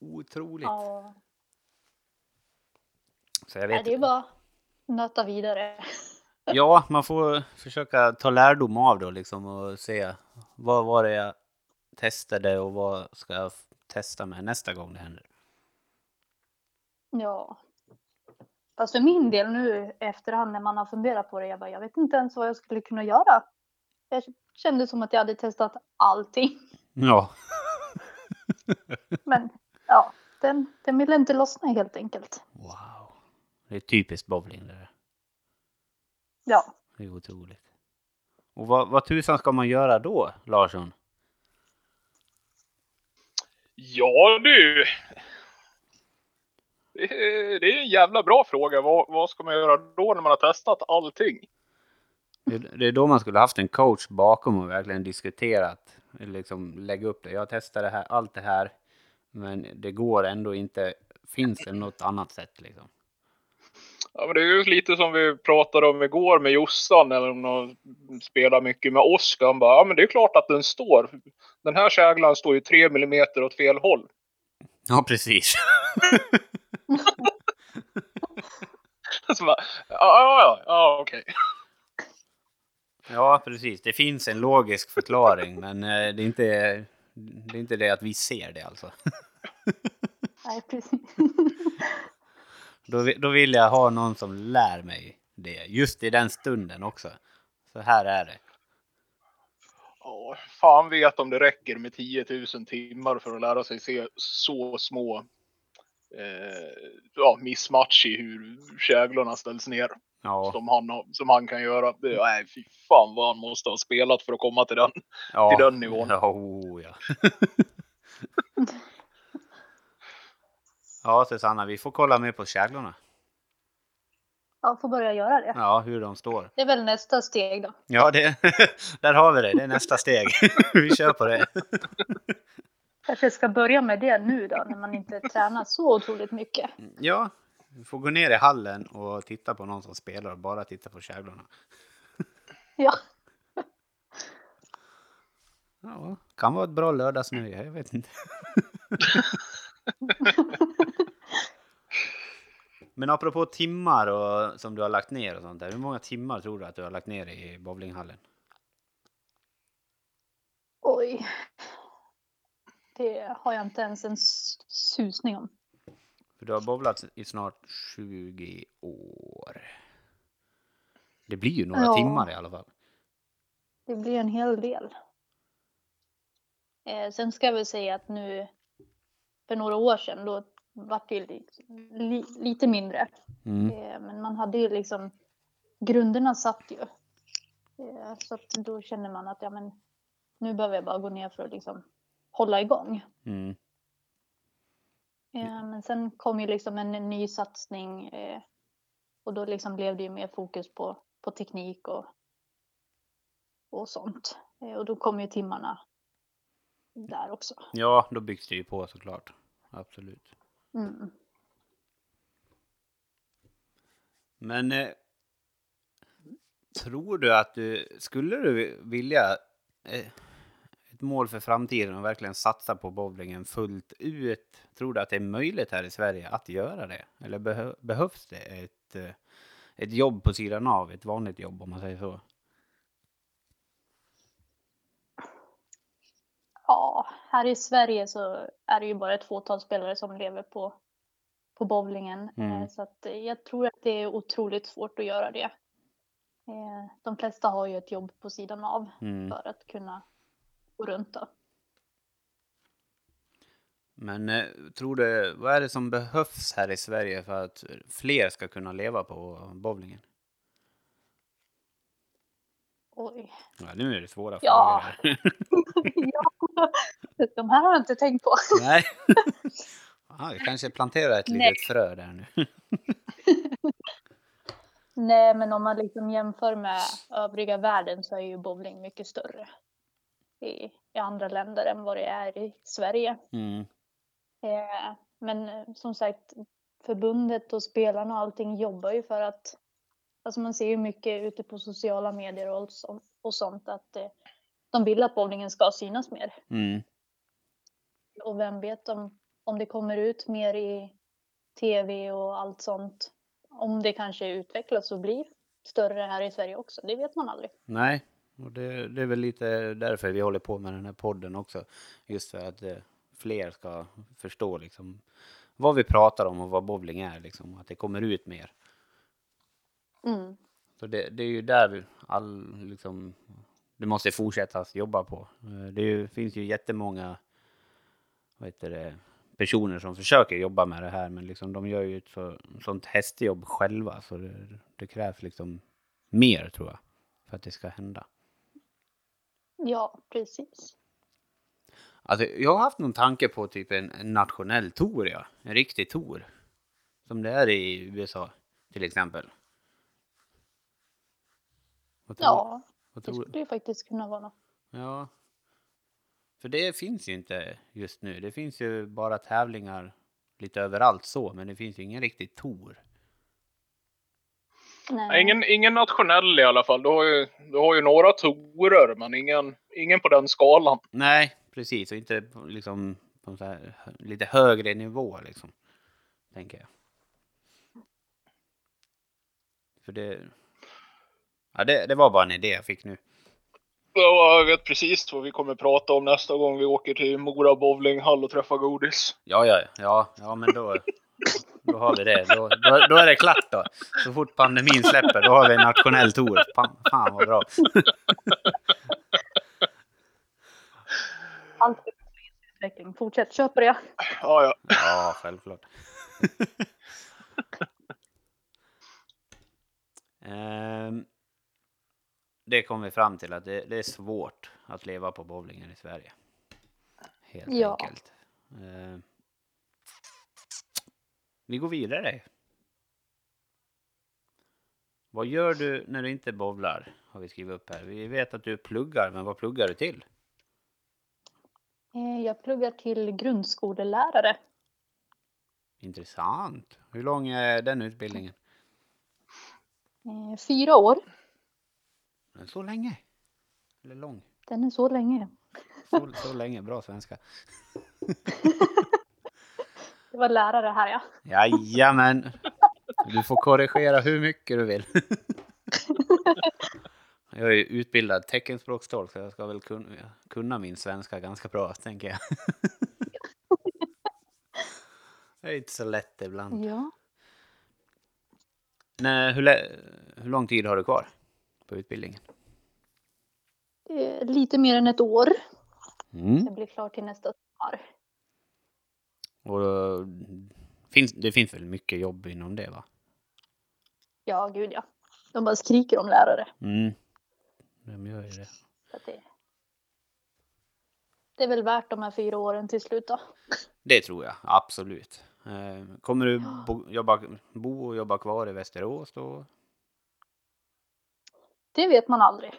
Otroligt. Ja, Så jag nej, vet det är bara nöta vidare. Ja, man får försöka ta lärdom av det liksom och se vad var det jag testade och vad ska jag testa med nästa gång det händer. Ja. Fast för min del nu efterhand när man har funderat på det, jag bara, jag vet inte ens vad jag skulle kunna göra. Jag kände som att jag hade testat allting. Ja, Men ja, den, den ville inte lossna helt enkelt. wow. Det är typiskt bowling det där. Ja, Det är otroligt. Och vad, vad tusan ska man göra då, Larsson? Ja du! Det är, det är en jävla bra fråga. Vad, vad ska man göra då när man har testat allting? Det, är då man skulle haft en coach bakom och verkligen diskuterat, liksom lägga upp det. Jag testar det här, allt det här, men det går ändå inte. Finns det något annat sätt liksom? Ja, men det är ju lite som vi pratade om igår med Jossan, eller om de spelar mycket med Oskar. Han bara, ja men det är klart att den står. Den här käglan står ju tre millimeter åt fel håll. Ja, precis. Så bara, ja, ja, ja okej. Ja, precis. Det finns en logisk förklaring, men eh, det är inte det, är inte det att vi ser det alltså. nej precis. Då, då vill jag ha någon som lär mig det, just i den stunden också. Så här är det. Ja, fan vet om det räcker med 10 000 timmar för att lära sig se så små eh, ja, missmatch i hur käglorna ställs ner. Ja, Som, han, som han kan göra. Det, nej, fy fan vad han måste ha spelat för att komma till den. ja. till den nivån. Ja, oh, ja. ja, Susanna, vi får kolla mer på käglorna. Jag får börja göra det. Ja, hur de står. Det är väl nästa steg då. Ja, det, där har vi det. Det är nästa steg. vi kör på det. Kanske ska börja med det nu då, när man inte tränar så otroligt mycket. Ja, Du får gå ner i hallen och titta på någon som spelar och bara titta på käglorna. Ja. Ja, kan vara ett bra lördagsnöje, jag vet inte. Men apropå timmar och, som du har lagt ner och sånt där. Hur många timmar tror du att du har lagt ner i bowlinghallen? Oj. Det har jag inte ens en susning om. För du har bowlat i snart 20 år. Det blir ju några Ja. timmar i alla fall. Det blir en hel del. Eh, sen ska jag väl säga att nu för några år sedan då var det li, li, lite mindre. Mm. Eh, men man hade ju liksom grunderna satt ju. Eh, så att då känner man att ja, men, nu behöver jag bara gå ner för att liksom hålla igång. Mm. Eh, men sen kom ju liksom en ny satsning eh, och då liksom blev det ju mer fokus på, på teknik och, och sånt. Eh, och då kom ju timmarna där också. Ja, då byggs det ju på såklart. Absolut. Mm. Men eh, tror du att du, skulle du vilja ett mål för framtiden och verkligen satsa på bowlingen fullt ut? Tror du att det är möjligt här i Sverige att göra det? Eller behö, behövs det ett, eh, ett jobb på sidan av, ett vanligt jobb om man säger så? Ja, här i Sverige så är det ju bara ett fåtal spelare som lever på, på bowlingen. Mm. Eh, Så att eh, jag tror att det är otroligt svårt att göra det. De flesta har ju ett jobb på sidan av Mm. för att kunna gå runt då. Men eh, tror du, vad är det som behövs här i Sverige för att fler ska kunna leva på bowlingen? Oj. Ja, nu är det svåra Ja. frågor här. ja, de här har jag inte tänkt på. Nej. Ja, jag kanske planterar ett Nej. litet frö där nu. Nej, men om man liksom jämför med övriga världen så är ju bowling mycket större i, i andra länder än vad det är i Sverige. Mm. Eh, men eh, som sagt, förbundet och spelarna och allting jobbar ju för att, alltså man ser ju mycket ute på sociala medier och, sånt, och sånt att eh, de vill att bowlingen ska synas mer. Mm. Och vem vet om, om det kommer ut mer i tv och allt sånt. Om det kanske utvecklas och blir större här i Sverige också. Det vet man aldrig. Nej, och det, det är väl lite därför vi håller på med den här podden också. Just för att eh, fler ska förstå liksom vad vi pratar om och vad bowling är. Liksom, att det kommer ut mer. Mm. Så det, det är ju där vi all, liksom, det måste fortsätta att jobba på. Eh, Det ju, finns ju jättemånga vad heter det, personer som försöker jobba med det här, men liksom, de gör ju ett så, sånt hästjobb själva, så det, det krävs liksom mer tror jag, för att det ska hända. Ja, precis. Alltså, jag har haft någon tanke på typ en, en nationell tour, ja. En riktig tour. Som det är i USA, till exempel. Vad tror, Ja, vad det tror, skulle ju faktiskt kunna vara något. Ja. För det finns ju inte just nu. Det finns ju bara tävlingar lite överallt så, men det finns ju ingen riktig tour. Nej. Ingen, ingen nationell i alla fall. Du har ju, du har ju några torer, men ingen, ingen på den skalan. Nej, precis. Och inte liksom på här lite högre nivå liksom. Tänker jag. För det... Ja, det, det var bara en idé jag fick nu. Ja, Jag vet precis vad vi kommer prata om nästa gång vi åker till Mora bowlinghall och träffar godis. Ja, ja, ja, ja, men då, då har vi det. Då, då, då är det klart då. Så fort pandemin släpper, då har vi en nationell tour. Fan, fan vad bra. Allt utveckling. Fortsätt, på det. Ja, ja. Ja, självklart. Ehm, det kom vi fram till att det, det är svårt att leva på bowlingen i Sverige. Helt Ja. enkelt. Vi går vidare. Vad gör du när du inte bowlar? Har vi skrivit upp här. Vi vet att du pluggar, men vad pluggar du till? Eh, Jag pluggar till grundskolelärare. Intressant. Hur lång är den utbildningen? Eh, fyra år. Den är Så länge? Eller lång? Den är så länge. Så, så länge, bra svenska. Det var lärare här ja. Jajamän! Du får korrigera hur mycket du vill. Jag är utbildad teckenspråkstolk så jag ska väl kunna, min svenska ganska bra, tänker jag. Det är inte så lätt ibland. Ja. Nej, hur, hur lång tid har du kvar på utbildningen? Eh, lite mer än ett år. Mm. Jag blir klar till nästa sommar. Och då, finns, det finns väl mycket jobb inom det va? Ja, gud ja. De bara skriker om lärare. Mm. De gör ju det. Det, det är väl värt de här fyra åren till slut då. Det tror jag, absolut. Eh, Kommer du bo, jobba, bo och jobba kvar i Västerås då? Det vet man aldrig.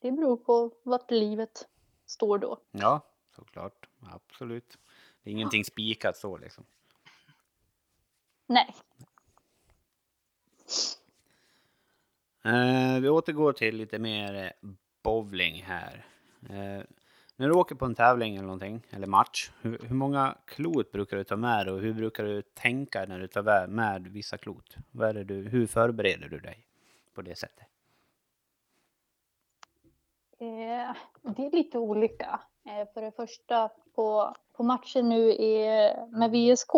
Det beror på vart livet står då. Ja, såklart. Absolut. Det är ingenting spikat så liksom. Nej. Eh, vi återgår till lite mer eh, bowling här. Eh, när du åker på en tävling eller någonting, eller match, hur, hur många klot brukar du ta med dig och hur brukar du tänka när du tar med, vissa klot? Vad du, hur förbereder du dig på det sättet? Eh, det är lite olika. Eh, för det första på, på matchen nu i, med VSK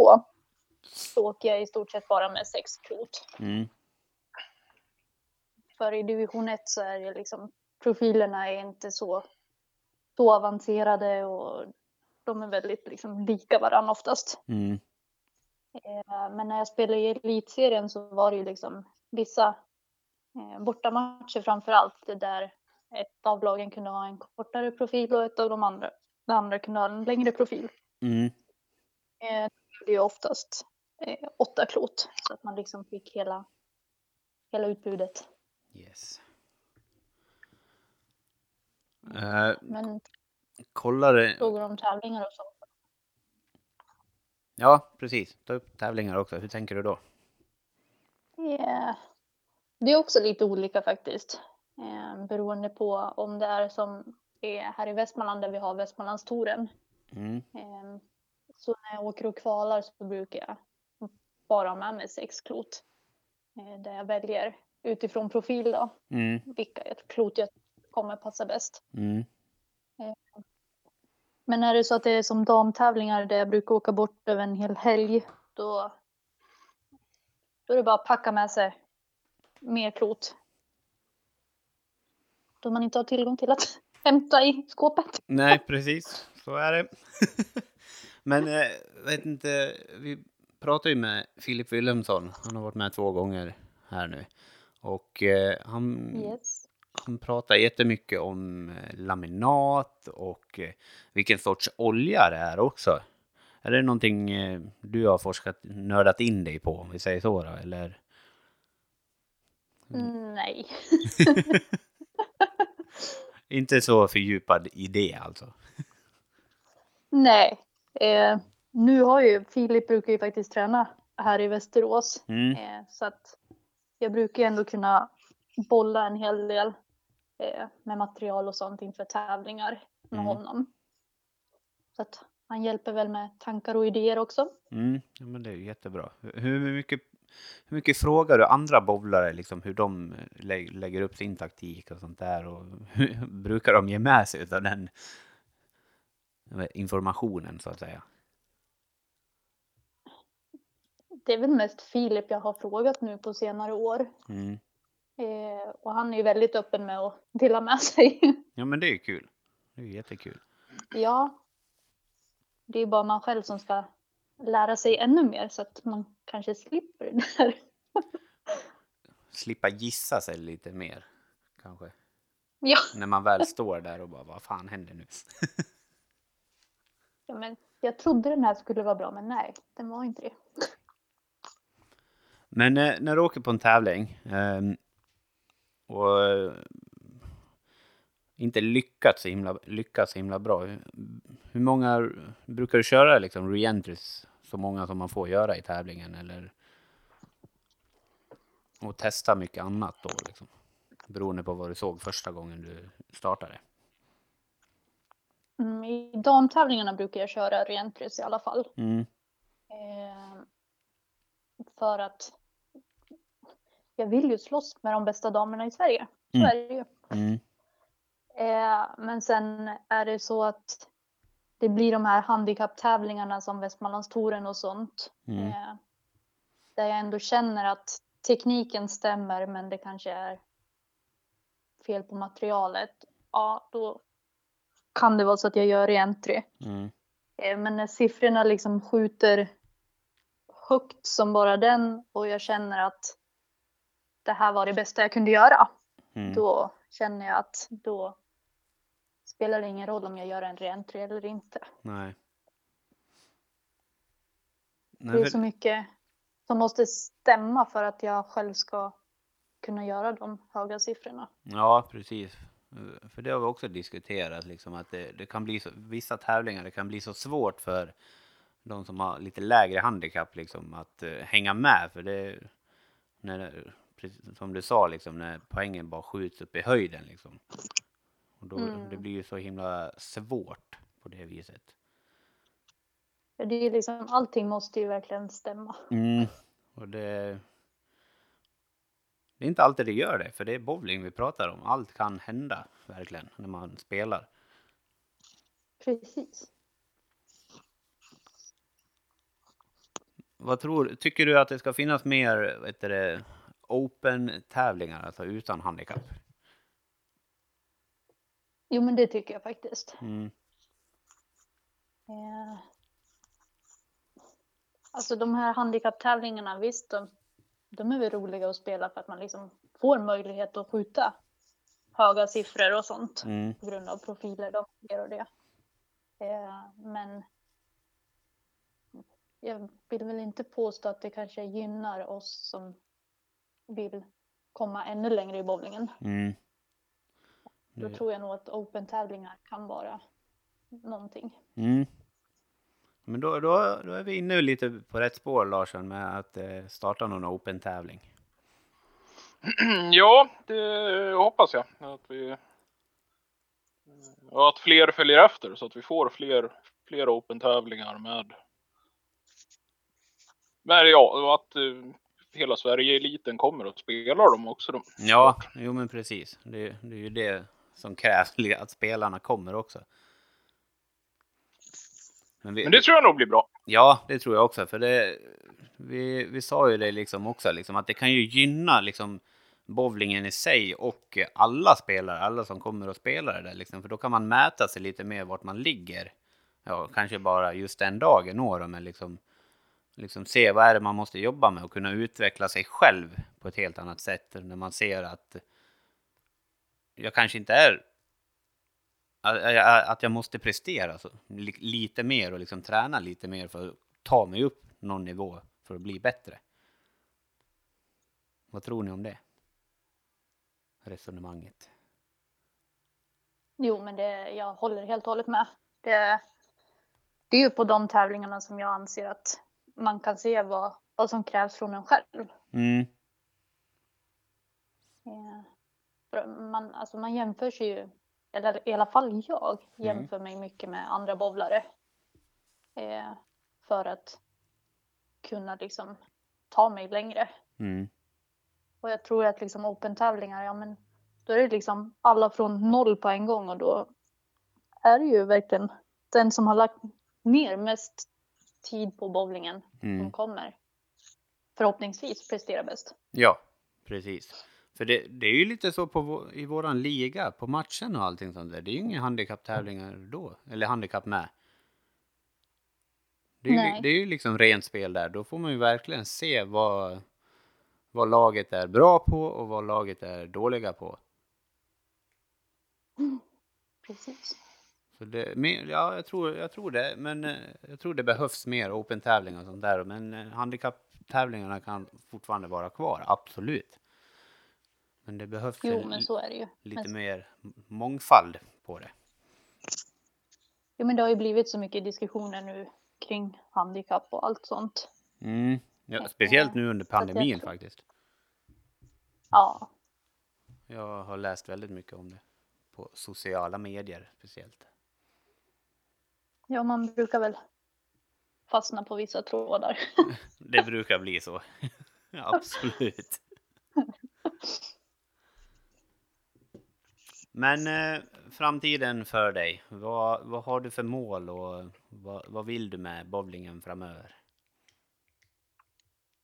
så åker jag i stort sett bara med sex klot. Mm. För i division 1 så är det liksom profilerna är inte så, så avancerade och de är väldigt liksom lika varandra oftast. Mm. Eh, Men när jag spelade i elitserien så var det ju liksom vissa eh, bortamatcher framför allt där ett av lagen kunde ha en kortare profil och ett av de andra, det andra kunde ha en längre profil. Mm. Eh, Det är oftast eh, åtta klot så att man liksom fick hela, hela utbudet. Yes. Eh, Men kollar du? frågor om tävlingar och så. Ja, precis. Ta upp tävlingar också. Hur tänker du då? Är, det är också lite olika faktiskt. Eh, beroende på om det är som är här i Västmanland där vi har Västmanlandstouren. Mm. Eh, så när jag åker och kvalar så brukar jag bara ha med mig sex klot. Eh, där jag väljer utifrån profil då, Mm. vilka klot jag kommer passa bäst. Mm. Men är det så att det är som damtävlingar där jag brukar åka bort över en hel helg, då, då är det bara att packa med sig mer klot. Då man inte har tillgång till att hämta i skåpet. Nej, precis. Så är det. Men eh, vet inte, vi pratade ju med Filip Wilhelmsson. Han har varit med två gånger här nu. Och eh, han, Yes. han pratar jättemycket om eh, laminat och vilken sorts olja det är också. Är det någonting du har forskat, nördat in dig på, om vi säger så då, eller? Mm, nej. Inte så fördjupad i det alltså? Nej. Eh, nu har ju Filip brukar ju faktiskt träna här i Västerås. Mm. Eh, så att jag brukar ju ändå kunna bolla en hel del eh, med material och sånt inför tävlingar med Mm. honom. Så att han hjälper väl med tankar och idéer också. Mm, ja, men det är ju jättebra. Hur- Hur mycket, hur mycket frågar du andra bowlare liksom, hur de lä lägger upp sin taktik och sånt där? Och hur brukar de ge med sig av den informationen så att säga? Det är väl mest Filip jag har frågat nu på senare år. Mm. Eh, och han är ju väldigt öppen med att dela med sig. Ja, men det är ju kul. Det är ju jättekul. ja. Det är bara man själv som ska lära sig ännu mer så att man kanske slipper det där. Slippa gissa sig lite mer, kanske. Ja. När man väl står där och bara, vad fan händer nu? ja men jag trodde den här skulle vara bra men nej, den var inte det. Men eh, när du åker på en tävling ehm, och inte lyckats så himla, lyckats så himla bra. Hur, många brukar du köra liksom reentries så många som man får göra i tävlingen eller och testa mycket annat då liksom. Beroende på vad du såg första gången du startade. Mm, I damtävlingarna brukar jag köra rentrys i alla fall. Mm. Eh, för att jag vill ju slåss med de bästa damerna i Sverige. Så Mm. är det ju. Mm. Eh, men sen är det så att det blir de här handikapptävlingarna som Västmanlandstouren och sånt. Mm. Eh, där jag ändå känner att tekniken stämmer men det kanske är fel på materialet. Ja, då kan det vara så att jag gör entry. Mm. Eh, Men när siffrorna liksom skjuter högt som bara den och jag känner att det här var det bästa jag kunde göra. Mm. Då känner jag att då spelar det ingen roll om jag gör en reentry eller inte. Nej. Det Nej är för, så mycket som måste stämma för att jag själv ska kunna göra de höga siffrorna. ja, precis. För det har vi också diskuterat, liksom att det, det kan bli så, vissa tävlingar, det kan bli så svårt för de som har lite lägre handikapp liksom att eh, hänga med. För det, när, precis som du sa, liksom, när poängen bara skjuts upp i höjden. Liksom. Och då, Mm. Det blir ju så himla svårt på det viset. Det är liksom, allting måste ju verkligen stämma. Mm. Och det, det är inte alltid det gör det, för det är bowling vi pratar om. Allt kan hända verkligen när man spelar. Precis. Vad tror Tycker du att det ska finnas mer vet du, det, open-tävlingar, alltså utan handikapp? Jo men det tycker jag faktiskt. Mm. Eh, Alltså de här handikapptävlingarna, visst de, de är väl roliga att spela för att man liksom får möjlighet att skjuta höga siffror och sånt Mm. på grund av profiler de ger och det. Eh, Men jag vill väl inte påstå att det kanske gynnar oss som vill komma ännu längre i bowlingen. Mm. Då Det- tror jag nog att open-tävlingar kan vara någonting. Mm. Men då, då, då är vi inne lite på rätt spår Larsson med att eh, starta någon open-tävling. Ja, det hoppas jag. Att, vi, och att fler följer efter så att vi får fler, fler open-tävlingar med... Men ja, och att eh, hela Sverige-eliten kommer att spela dem också. Då. Ja, jo men precis. Det, det är ju det som krävs, att spelarna kommer också. Men, vi, Men det tror jag nog blir bra. Ja, det tror jag också. För det, vi, vi sa ju det liksom också, liksom, att det kan ju gynna liksom, bowlingen i sig och alla spelare, alla som kommer och spelar det där. Liksom, för då kan man mäta sig lite mer vart man ligger. Ja, kanske bara just den dagen når men liksom, liksom se vad är det man måste jobba med och kunna utveckla sig själv på ett helt annat sätt. När man ser att jag kanske inte är att jag- måste prestera så, li- lite mer och liksom träna lite mer för att ta mig upp någon nivå för att bli bättre. Vad tror ni om det? Resonemanget. Jo, men det, jag håller helt och hållet med. Det, det är ju på de tävlingarna som jag anser att man kan se vad, vad som krävs från en själv. Mm, Eh, Man, alltså man jämför sig ju, eller i alla fall jag jämför mig mycket med andra bowlare. Eh, för att kunna liksom ta mig längre. mm, Och jag tror att liksom open-tävlingar, ja men då är det liksom alla från noll på en gång och då är det ju verkligen den som har lagt ner mest tid på bowlingen som mm. kommer förhoppningsvis prestera bäst. Ja, precis. För det, det är ju lite så på i våran liga, på matchen och allting sånt där. Det är ju inga handikapptävlingar då, eller handikapp med. Det är, ju, det är ju liksom rent spel där. Då får man ju verkligen se vad, vad laget är bra på och vad laget är dåliga på. Precis. Så det, ja, jag tror, jag tror det. Men eh, jag tror det behövs mer open-tävlingar och sånt där. Men eh, handikapptävlingarna kan fortfarande vara kvar, absolut. Men det behövs Jo, en- men så är det ju. lite Men, mer mångfald på det. jo, men det har ju blivit så mycket diskussioner nu kring handikapp och allt sånt. Mm. Ja, speciellt nu under pandemin tror- faktiskt. Ja, Jag har läst väldigt mycket om det. På sociala medier speciellt. ja man brukar väl fastna på vissa trådar. Det brukar bli så. Absolut. Men eh, framtiden för dig. Vad, vad har du för mål och vad, vad vill du med bowlingen framöver?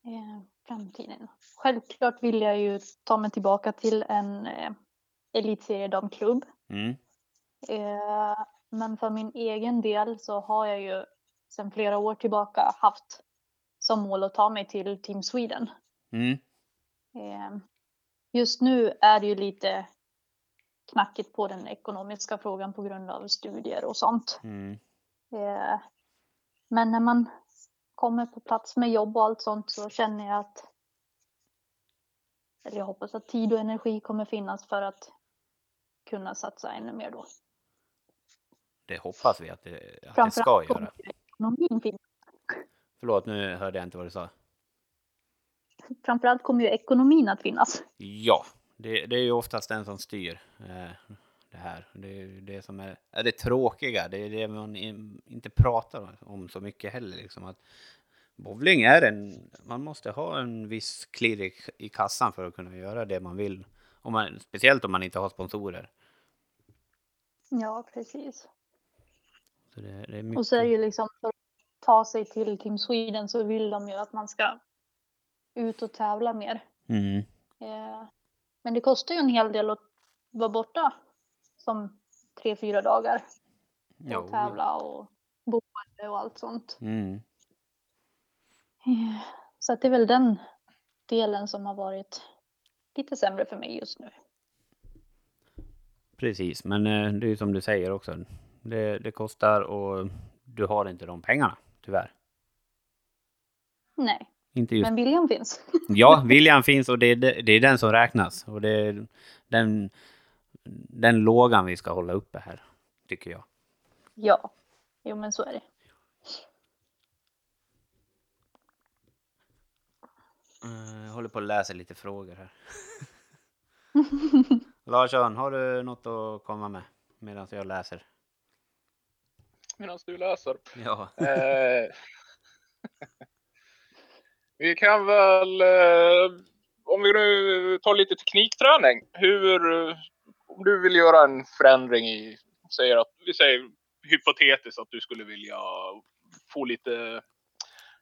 eh, framtiden. Självklart vill jag ju ta mig tillbaka till en eh, elitseriedamklubb. Mm. Eh, men för min egen del så har jag ju sedan flera år tillbaka haft som mål att ta mig till Team Sweden. Mm. Eh, just nu är det ju lite knackigt på den ekonomiska frågan på grund av studier och sånt. Mm. Eh, Men när man kommer på plats med jobb och allt sånt så känner jag att eller jag hoppas att tid och energi kommer finnas för att kunna satsa ännu mer då. Det hoppas vi att det, att det ska göra. ekonomin finnas. Förlåt, nu hörde jag inte vad du sa. Framförallt kommer ju ekonomin att finnas. Ja, det, det är ju oftast den som styr eh, det här. Det är det som är, är det tråkiga. Det är det man in, inte pratar om så mycket heller. Liksom att bowling är en... Man måste ha en viss klirr i, i kassan för att kunna göra det man vill. Om man, speciellt om man inte har sponsorer. Ja, precis. Så det, det mycket... Och så är ju liksom för att ta sig till Team Sweden så vill de ju att man ska ut och tävla mer. Mm. Eh, Men det kostar ju en hel del att vara borta som tre, fyra dagar och Jo, tävla och boende och allt sånt. Mm. Eh, Så att det är väl den delen som har varit lite sämre för mig just nu. Precis, men eh, det är ju som du säger också. Det, det kostar och du har inte de pengarna, tyvärr. Nej, Inte just men viljan finns. Ja, viljan finns och det är, det är den som räknas. Och det är den, den lågan vi ska hålla uppe här, tycker jag. Ja, jo men så är det. Eh, Jag håller på att läsa lite frågor här. Larsson, har du något att komma med medan jag läser? Medan du läser. Ja. Vi kan väl, eh, om vi nu tar lite teknikträning. Hur, om du vill göra en förändring i, säger att, vi säger hypotetiskt att du skulle vilja få lite,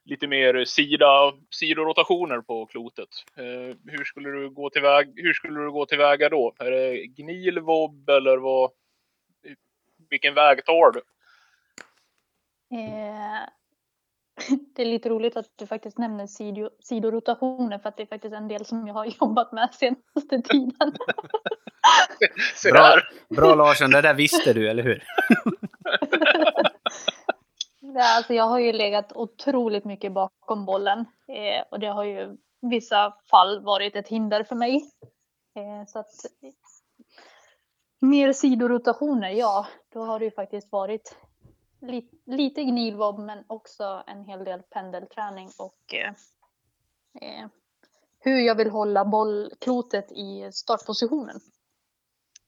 lite mer sida, sidorotationer på klotet. Eh, hur skulle du gå tillväg, hur skulle du gå tillväga då? Är det gnilvobb eller vad? Vilken väg tar du? Eh, det är lite roligt att du faktiskt nämner sido, sidorotationer för att det är faktiskt en del som jag har jobbat med senaste tiden. Bra. Bra Larsson, det där visste du, eller hur? Ja, alltså jag har ju legat otroligt mycket bakom bollen eh, och det har ju i vissa fall varit ett hinder för mig. Eh, så att mer sidorotationer, ja, då har det ju faktiskt varit li, lite gnilvobb men också en hel del pendelträning och eh, eh, hur jag vill hålla bollklotet i startpositionen.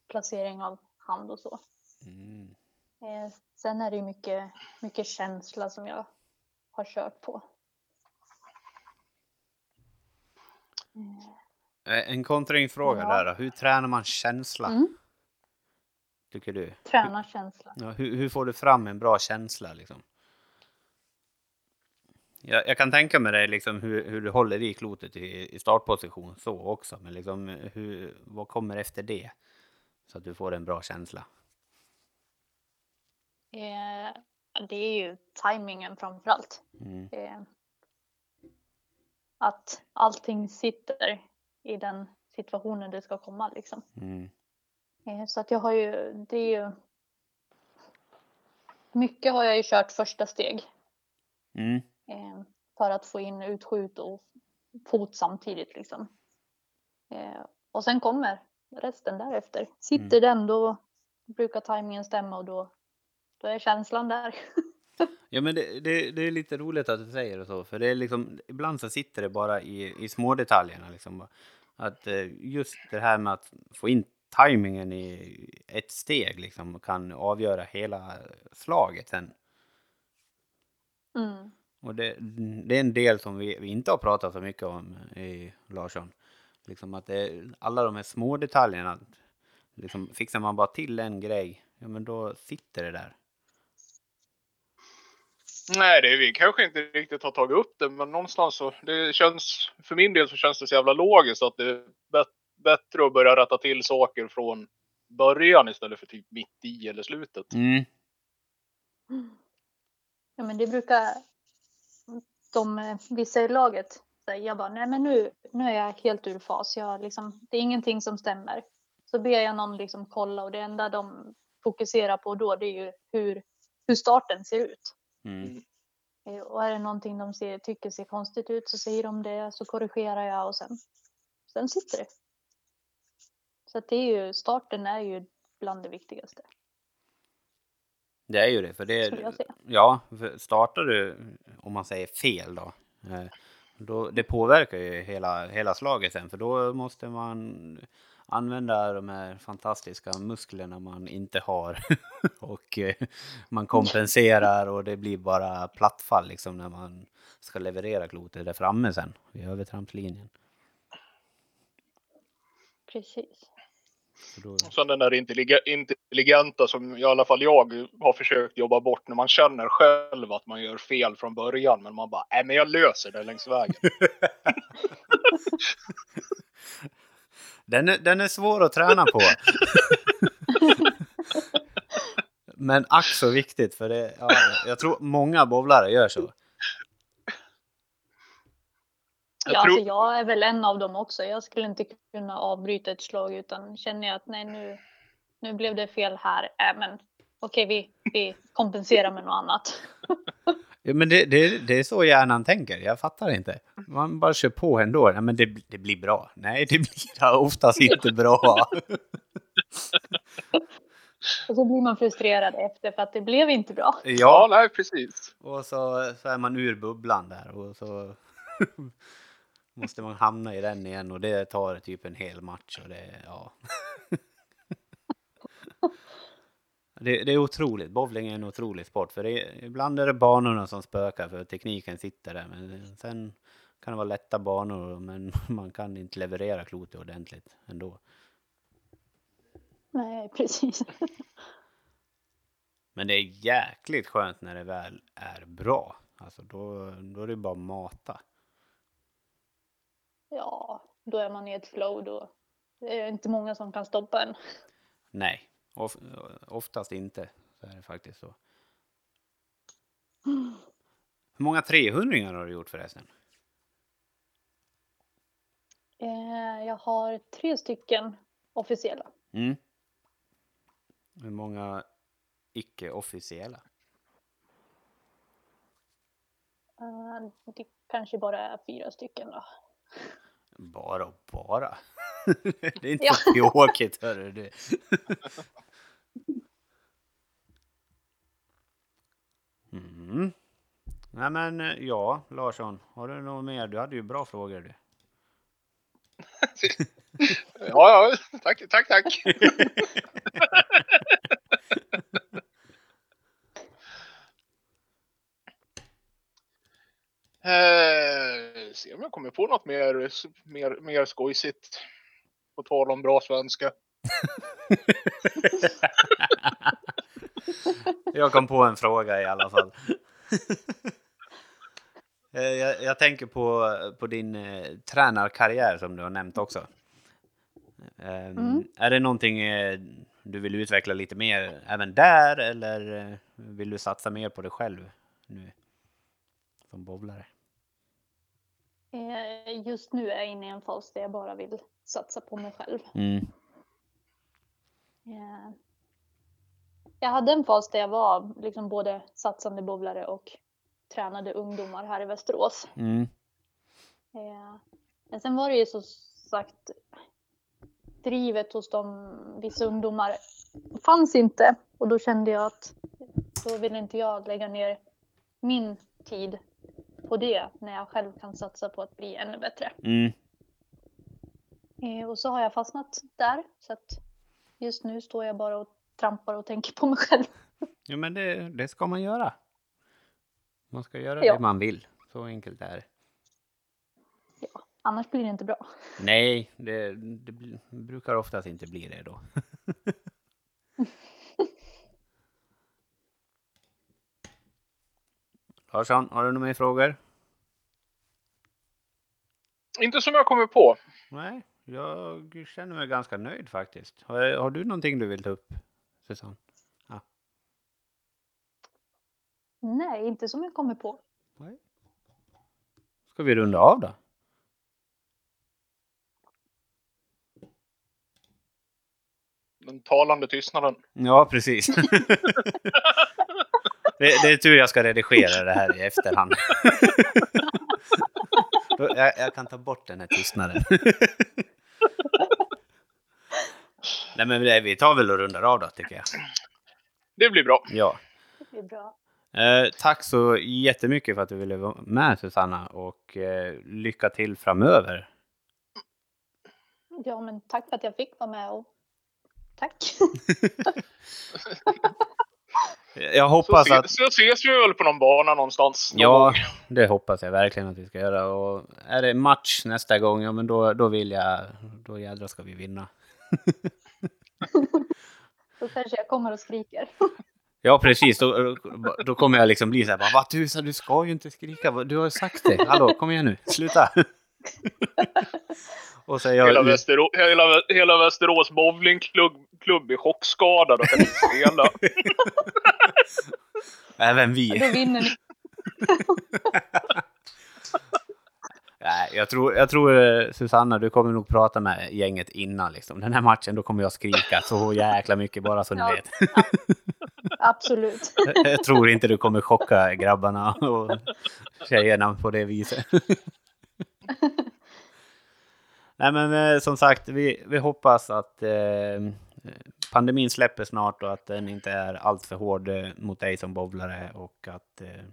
Placering av hand och så. Mm. Eh, sen är det mycket, mycket känsla som jag har kört på. Eh, En kontringsfråga Ja. där då. Hur tränar man känsla, Mm. Tycker du? Träna känsla. Ja, hur, hur får du fram en bra känsla liksom? Jag, jag kan tänka mig det, liksom, hur, hur du håller i klotet i, i startposition så också. Men liksom, hur, vad kommer efter det? Så att du får en bra känsla. Eh, det är ju tajmingen framför allt. Mm. Eh, att allting sitter i den situationen det ska komma liksom. Mm. Eh, så att jag har ju, det är ju mycket har jag ju kört första steg Mm. eh, för att få in utskjut och fot samtidigt liksom. Eh, och sen kommer resten därefter. Sitter den då brukar tajmingen stämma och då, då är känslan där. Ja, men det, det, det är lite roligt att du säger det så, för det är liksom, ibland så sitter det bara i, i små detaljerna. Liksom. Att just det här med att få in tajmingen i ett steg liksom, kan avgöra hela slaget sen. Mm. Och det, det är en del som vi, vi inte har pratat så mycket om i Larsson. Liksom att det alla de här små detaljerna. Liksom, fixar man bara till en grej, ja men då sitter det där. Nej, det är vi kanske inte riktigt har tagit upp det, men någonstans så. Det känns, för min del så känns det så jävla logiskt att det bättre att börja rätta till saker från början istället för typ mitt i eller slutet. Mm. Ja, men det brukar de, eh, vissa i laget säga. Jag bara, nej men nu, nu är jag helt ur fas. Jag, liksom, det är ingenting som stämmer. Så ber jag någon liksom kolla och det enda de fokuserar på då det är ju hur, hur starten ser ut. Mm. Eh, Och är det någonting de ser, tycker ser konstigt ut så säger de det, så korrigerar jag och sen, sen sitter det. Så det är ju, starten är ju bland det viktigaste. Det är ju det, för det säga. Ja, för startar du, om man säger fel då, eh, då det påverkar ju hela, hela slaget sen, för då måste man använda de här fantastiska musklerna man inte har. och eh, man kompenserar och det blir bara plattfall liksom när man ska leverera klotet där framme sen, vid övertrampslinjen. Precis. Då, Och sen den där intelligenta som i alla fall jag har försökt jobba bort när man känner själv att man gör fel från början. Men man bara, nej men jag löser det längs vägen. den, är, den är svår att träna på. Men ack så viktigt, för det, ja, jag tror många bowlare gör så. Jag ja, tror- alltså jag är väl en av dem också. Jag skulle inte kunna avbryta ett slag utan känner jag att nej nu, nu blev det fel här. Äh, men okej, vi, vi kompenserar med något annat. Ja, men det, det, det är så hjärnan tänker, jag fattar inte. Man bara kör på ändå. Nej, men det, det blir bra. Nej, det blir oftast inte bra. Och så blir man frustrerad efter för att det blev inte bra. Ja, Ja, nej precis. och så, så är man ur bubblan där och så måste man hamna i den igen och det tar typ en hel match och det, ja. Det, det är otroligt. Bowling är en otrolig sport. För det, ibland är det banorna som spökar för tekniken sitter där. Men sen kan det vara lätta banor men man kan inte leverera klotet ordentligt ändå. Nej, precis. Men det är jäkligt skönt när det väl är bra. Alltså då, då är det bara att mata. Ja, då är man i ett flow då. Det är inte många som kan stoppa en. Nej, of, oftast inte. Så är det faktiskt så. Hur många 300 har du gjort förresten? Eh, jag har tre stycken officiella. Mm. Hur många icke-officiella? Eh, det kanske bara är fyra stycken då. Bara och bara. det är inte Ja. så tråkigt, hörru du. mm. Nej men eh, ja, Larsson, har du något mer? Du hade ju bra frågor du. Ja, ja, tack, tack, tack. Eh, se om jag kommer på något mer, mer, mer skojsigt. På tal om bra svenska. Jag kom på en fråga i alla fall. Eh, jag, jag tänker på, på din eh, tränarkarriär som du har nämnt också. Eh, Mm. Är det någonting eh, du vill utveckla lite mer även där eller eh, vill du satsa mer på dig själv nu? Som bowlare. Eh, just nu är jag inne i en fas där jag bara vill satsa på mig själv. Mm. Eh, Jag hade en fas där jag var liksom både satsande bowlare och tränade ungdomar här i Västerås. Mm. Eh, Men sen var det ju så sagt drivet hos de vissa ungdomar fanns inte och då kände jag att då vill inte jag lägga ner min tid på det när jag själv kan satsa på att bli ännu bättre. Mm. Eh, Och så har jag fastnat där så att just nu står jag bara och trampar och tänker på mig själv. Ja, men det, det ska man göra. Man ska göra Ja. det man vill. Så enkelt är det. Annars blir det inte bra. Nej, det, det brukar oftast inte bli det då. Larsson, har du några mer frågor? Inte som jag kommer på. Nej, jag känner mig ganska nöjd faktiskt. Har, har du någonting du vill ta upp, Susanne? Nej, inte som jag kommer på. Nej. Ska vi runda av då? Den talande tystnaden. Ja, precis. det, det är tur jag ska redigera det här i efterhand. Jag, jag kan ta bort den här tystnaden. Nej, men det- vi tar väl och rundar av då, tycker jag. Det blir bra. Ja. Det blir bra. Eh, tack så jättemycket för att du ville vara med, Susanna, och eh, lycka till framöver. Ja, men tack för att jag fick vara med och tack. Jag Så, hoppas se, att... så ses vi väl på någon bana någonstans. någon Ja, gång. det hoppas jag verkligen att vi ska göra. Och är det match nästa gång, ja men då, då vill jag... Då jädrar ska vi vinna. Då kanske jag kommer och skriker. Ja, precis. Då, då kommer jag liksom bli så här, vad tusan, du ska ju inte skrika. Du har ju sagt det. Hallå, kom igen nu, sluta. Och är Hela. Västerå, hela, hela Västerås bowlingklubb klubb är chockskadad och kan inte spela. Även Då vi. vinner ni. Nej, jag tror, jag tror eh, Susanna, du kommer nog prata med gänget innan liksom. Den här matchen, då kommer jag skrika så jäkla mycket bara så ni Ja. vet. Absolut. Jag tror inte du kommer chocka grabbarna och tjejerna på det viset. Nej men eh, som sagt, vi, vi hoppas att eh, pandemin släpper snart och att den inte är alltför hård eh, mot dig som bowlare och att eh,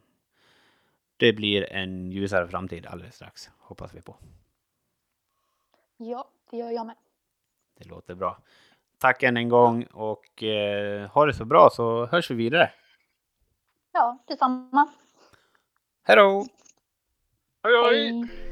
det blir en ljusare framtid alldeles strax. Hoppas vi på. Ja, det gör jag med. Det låter bra. Tack än en gång och eh, ha det så bra så hörs vi vidare. Ja, detsamma. Hej då! Hej, hej. Hej.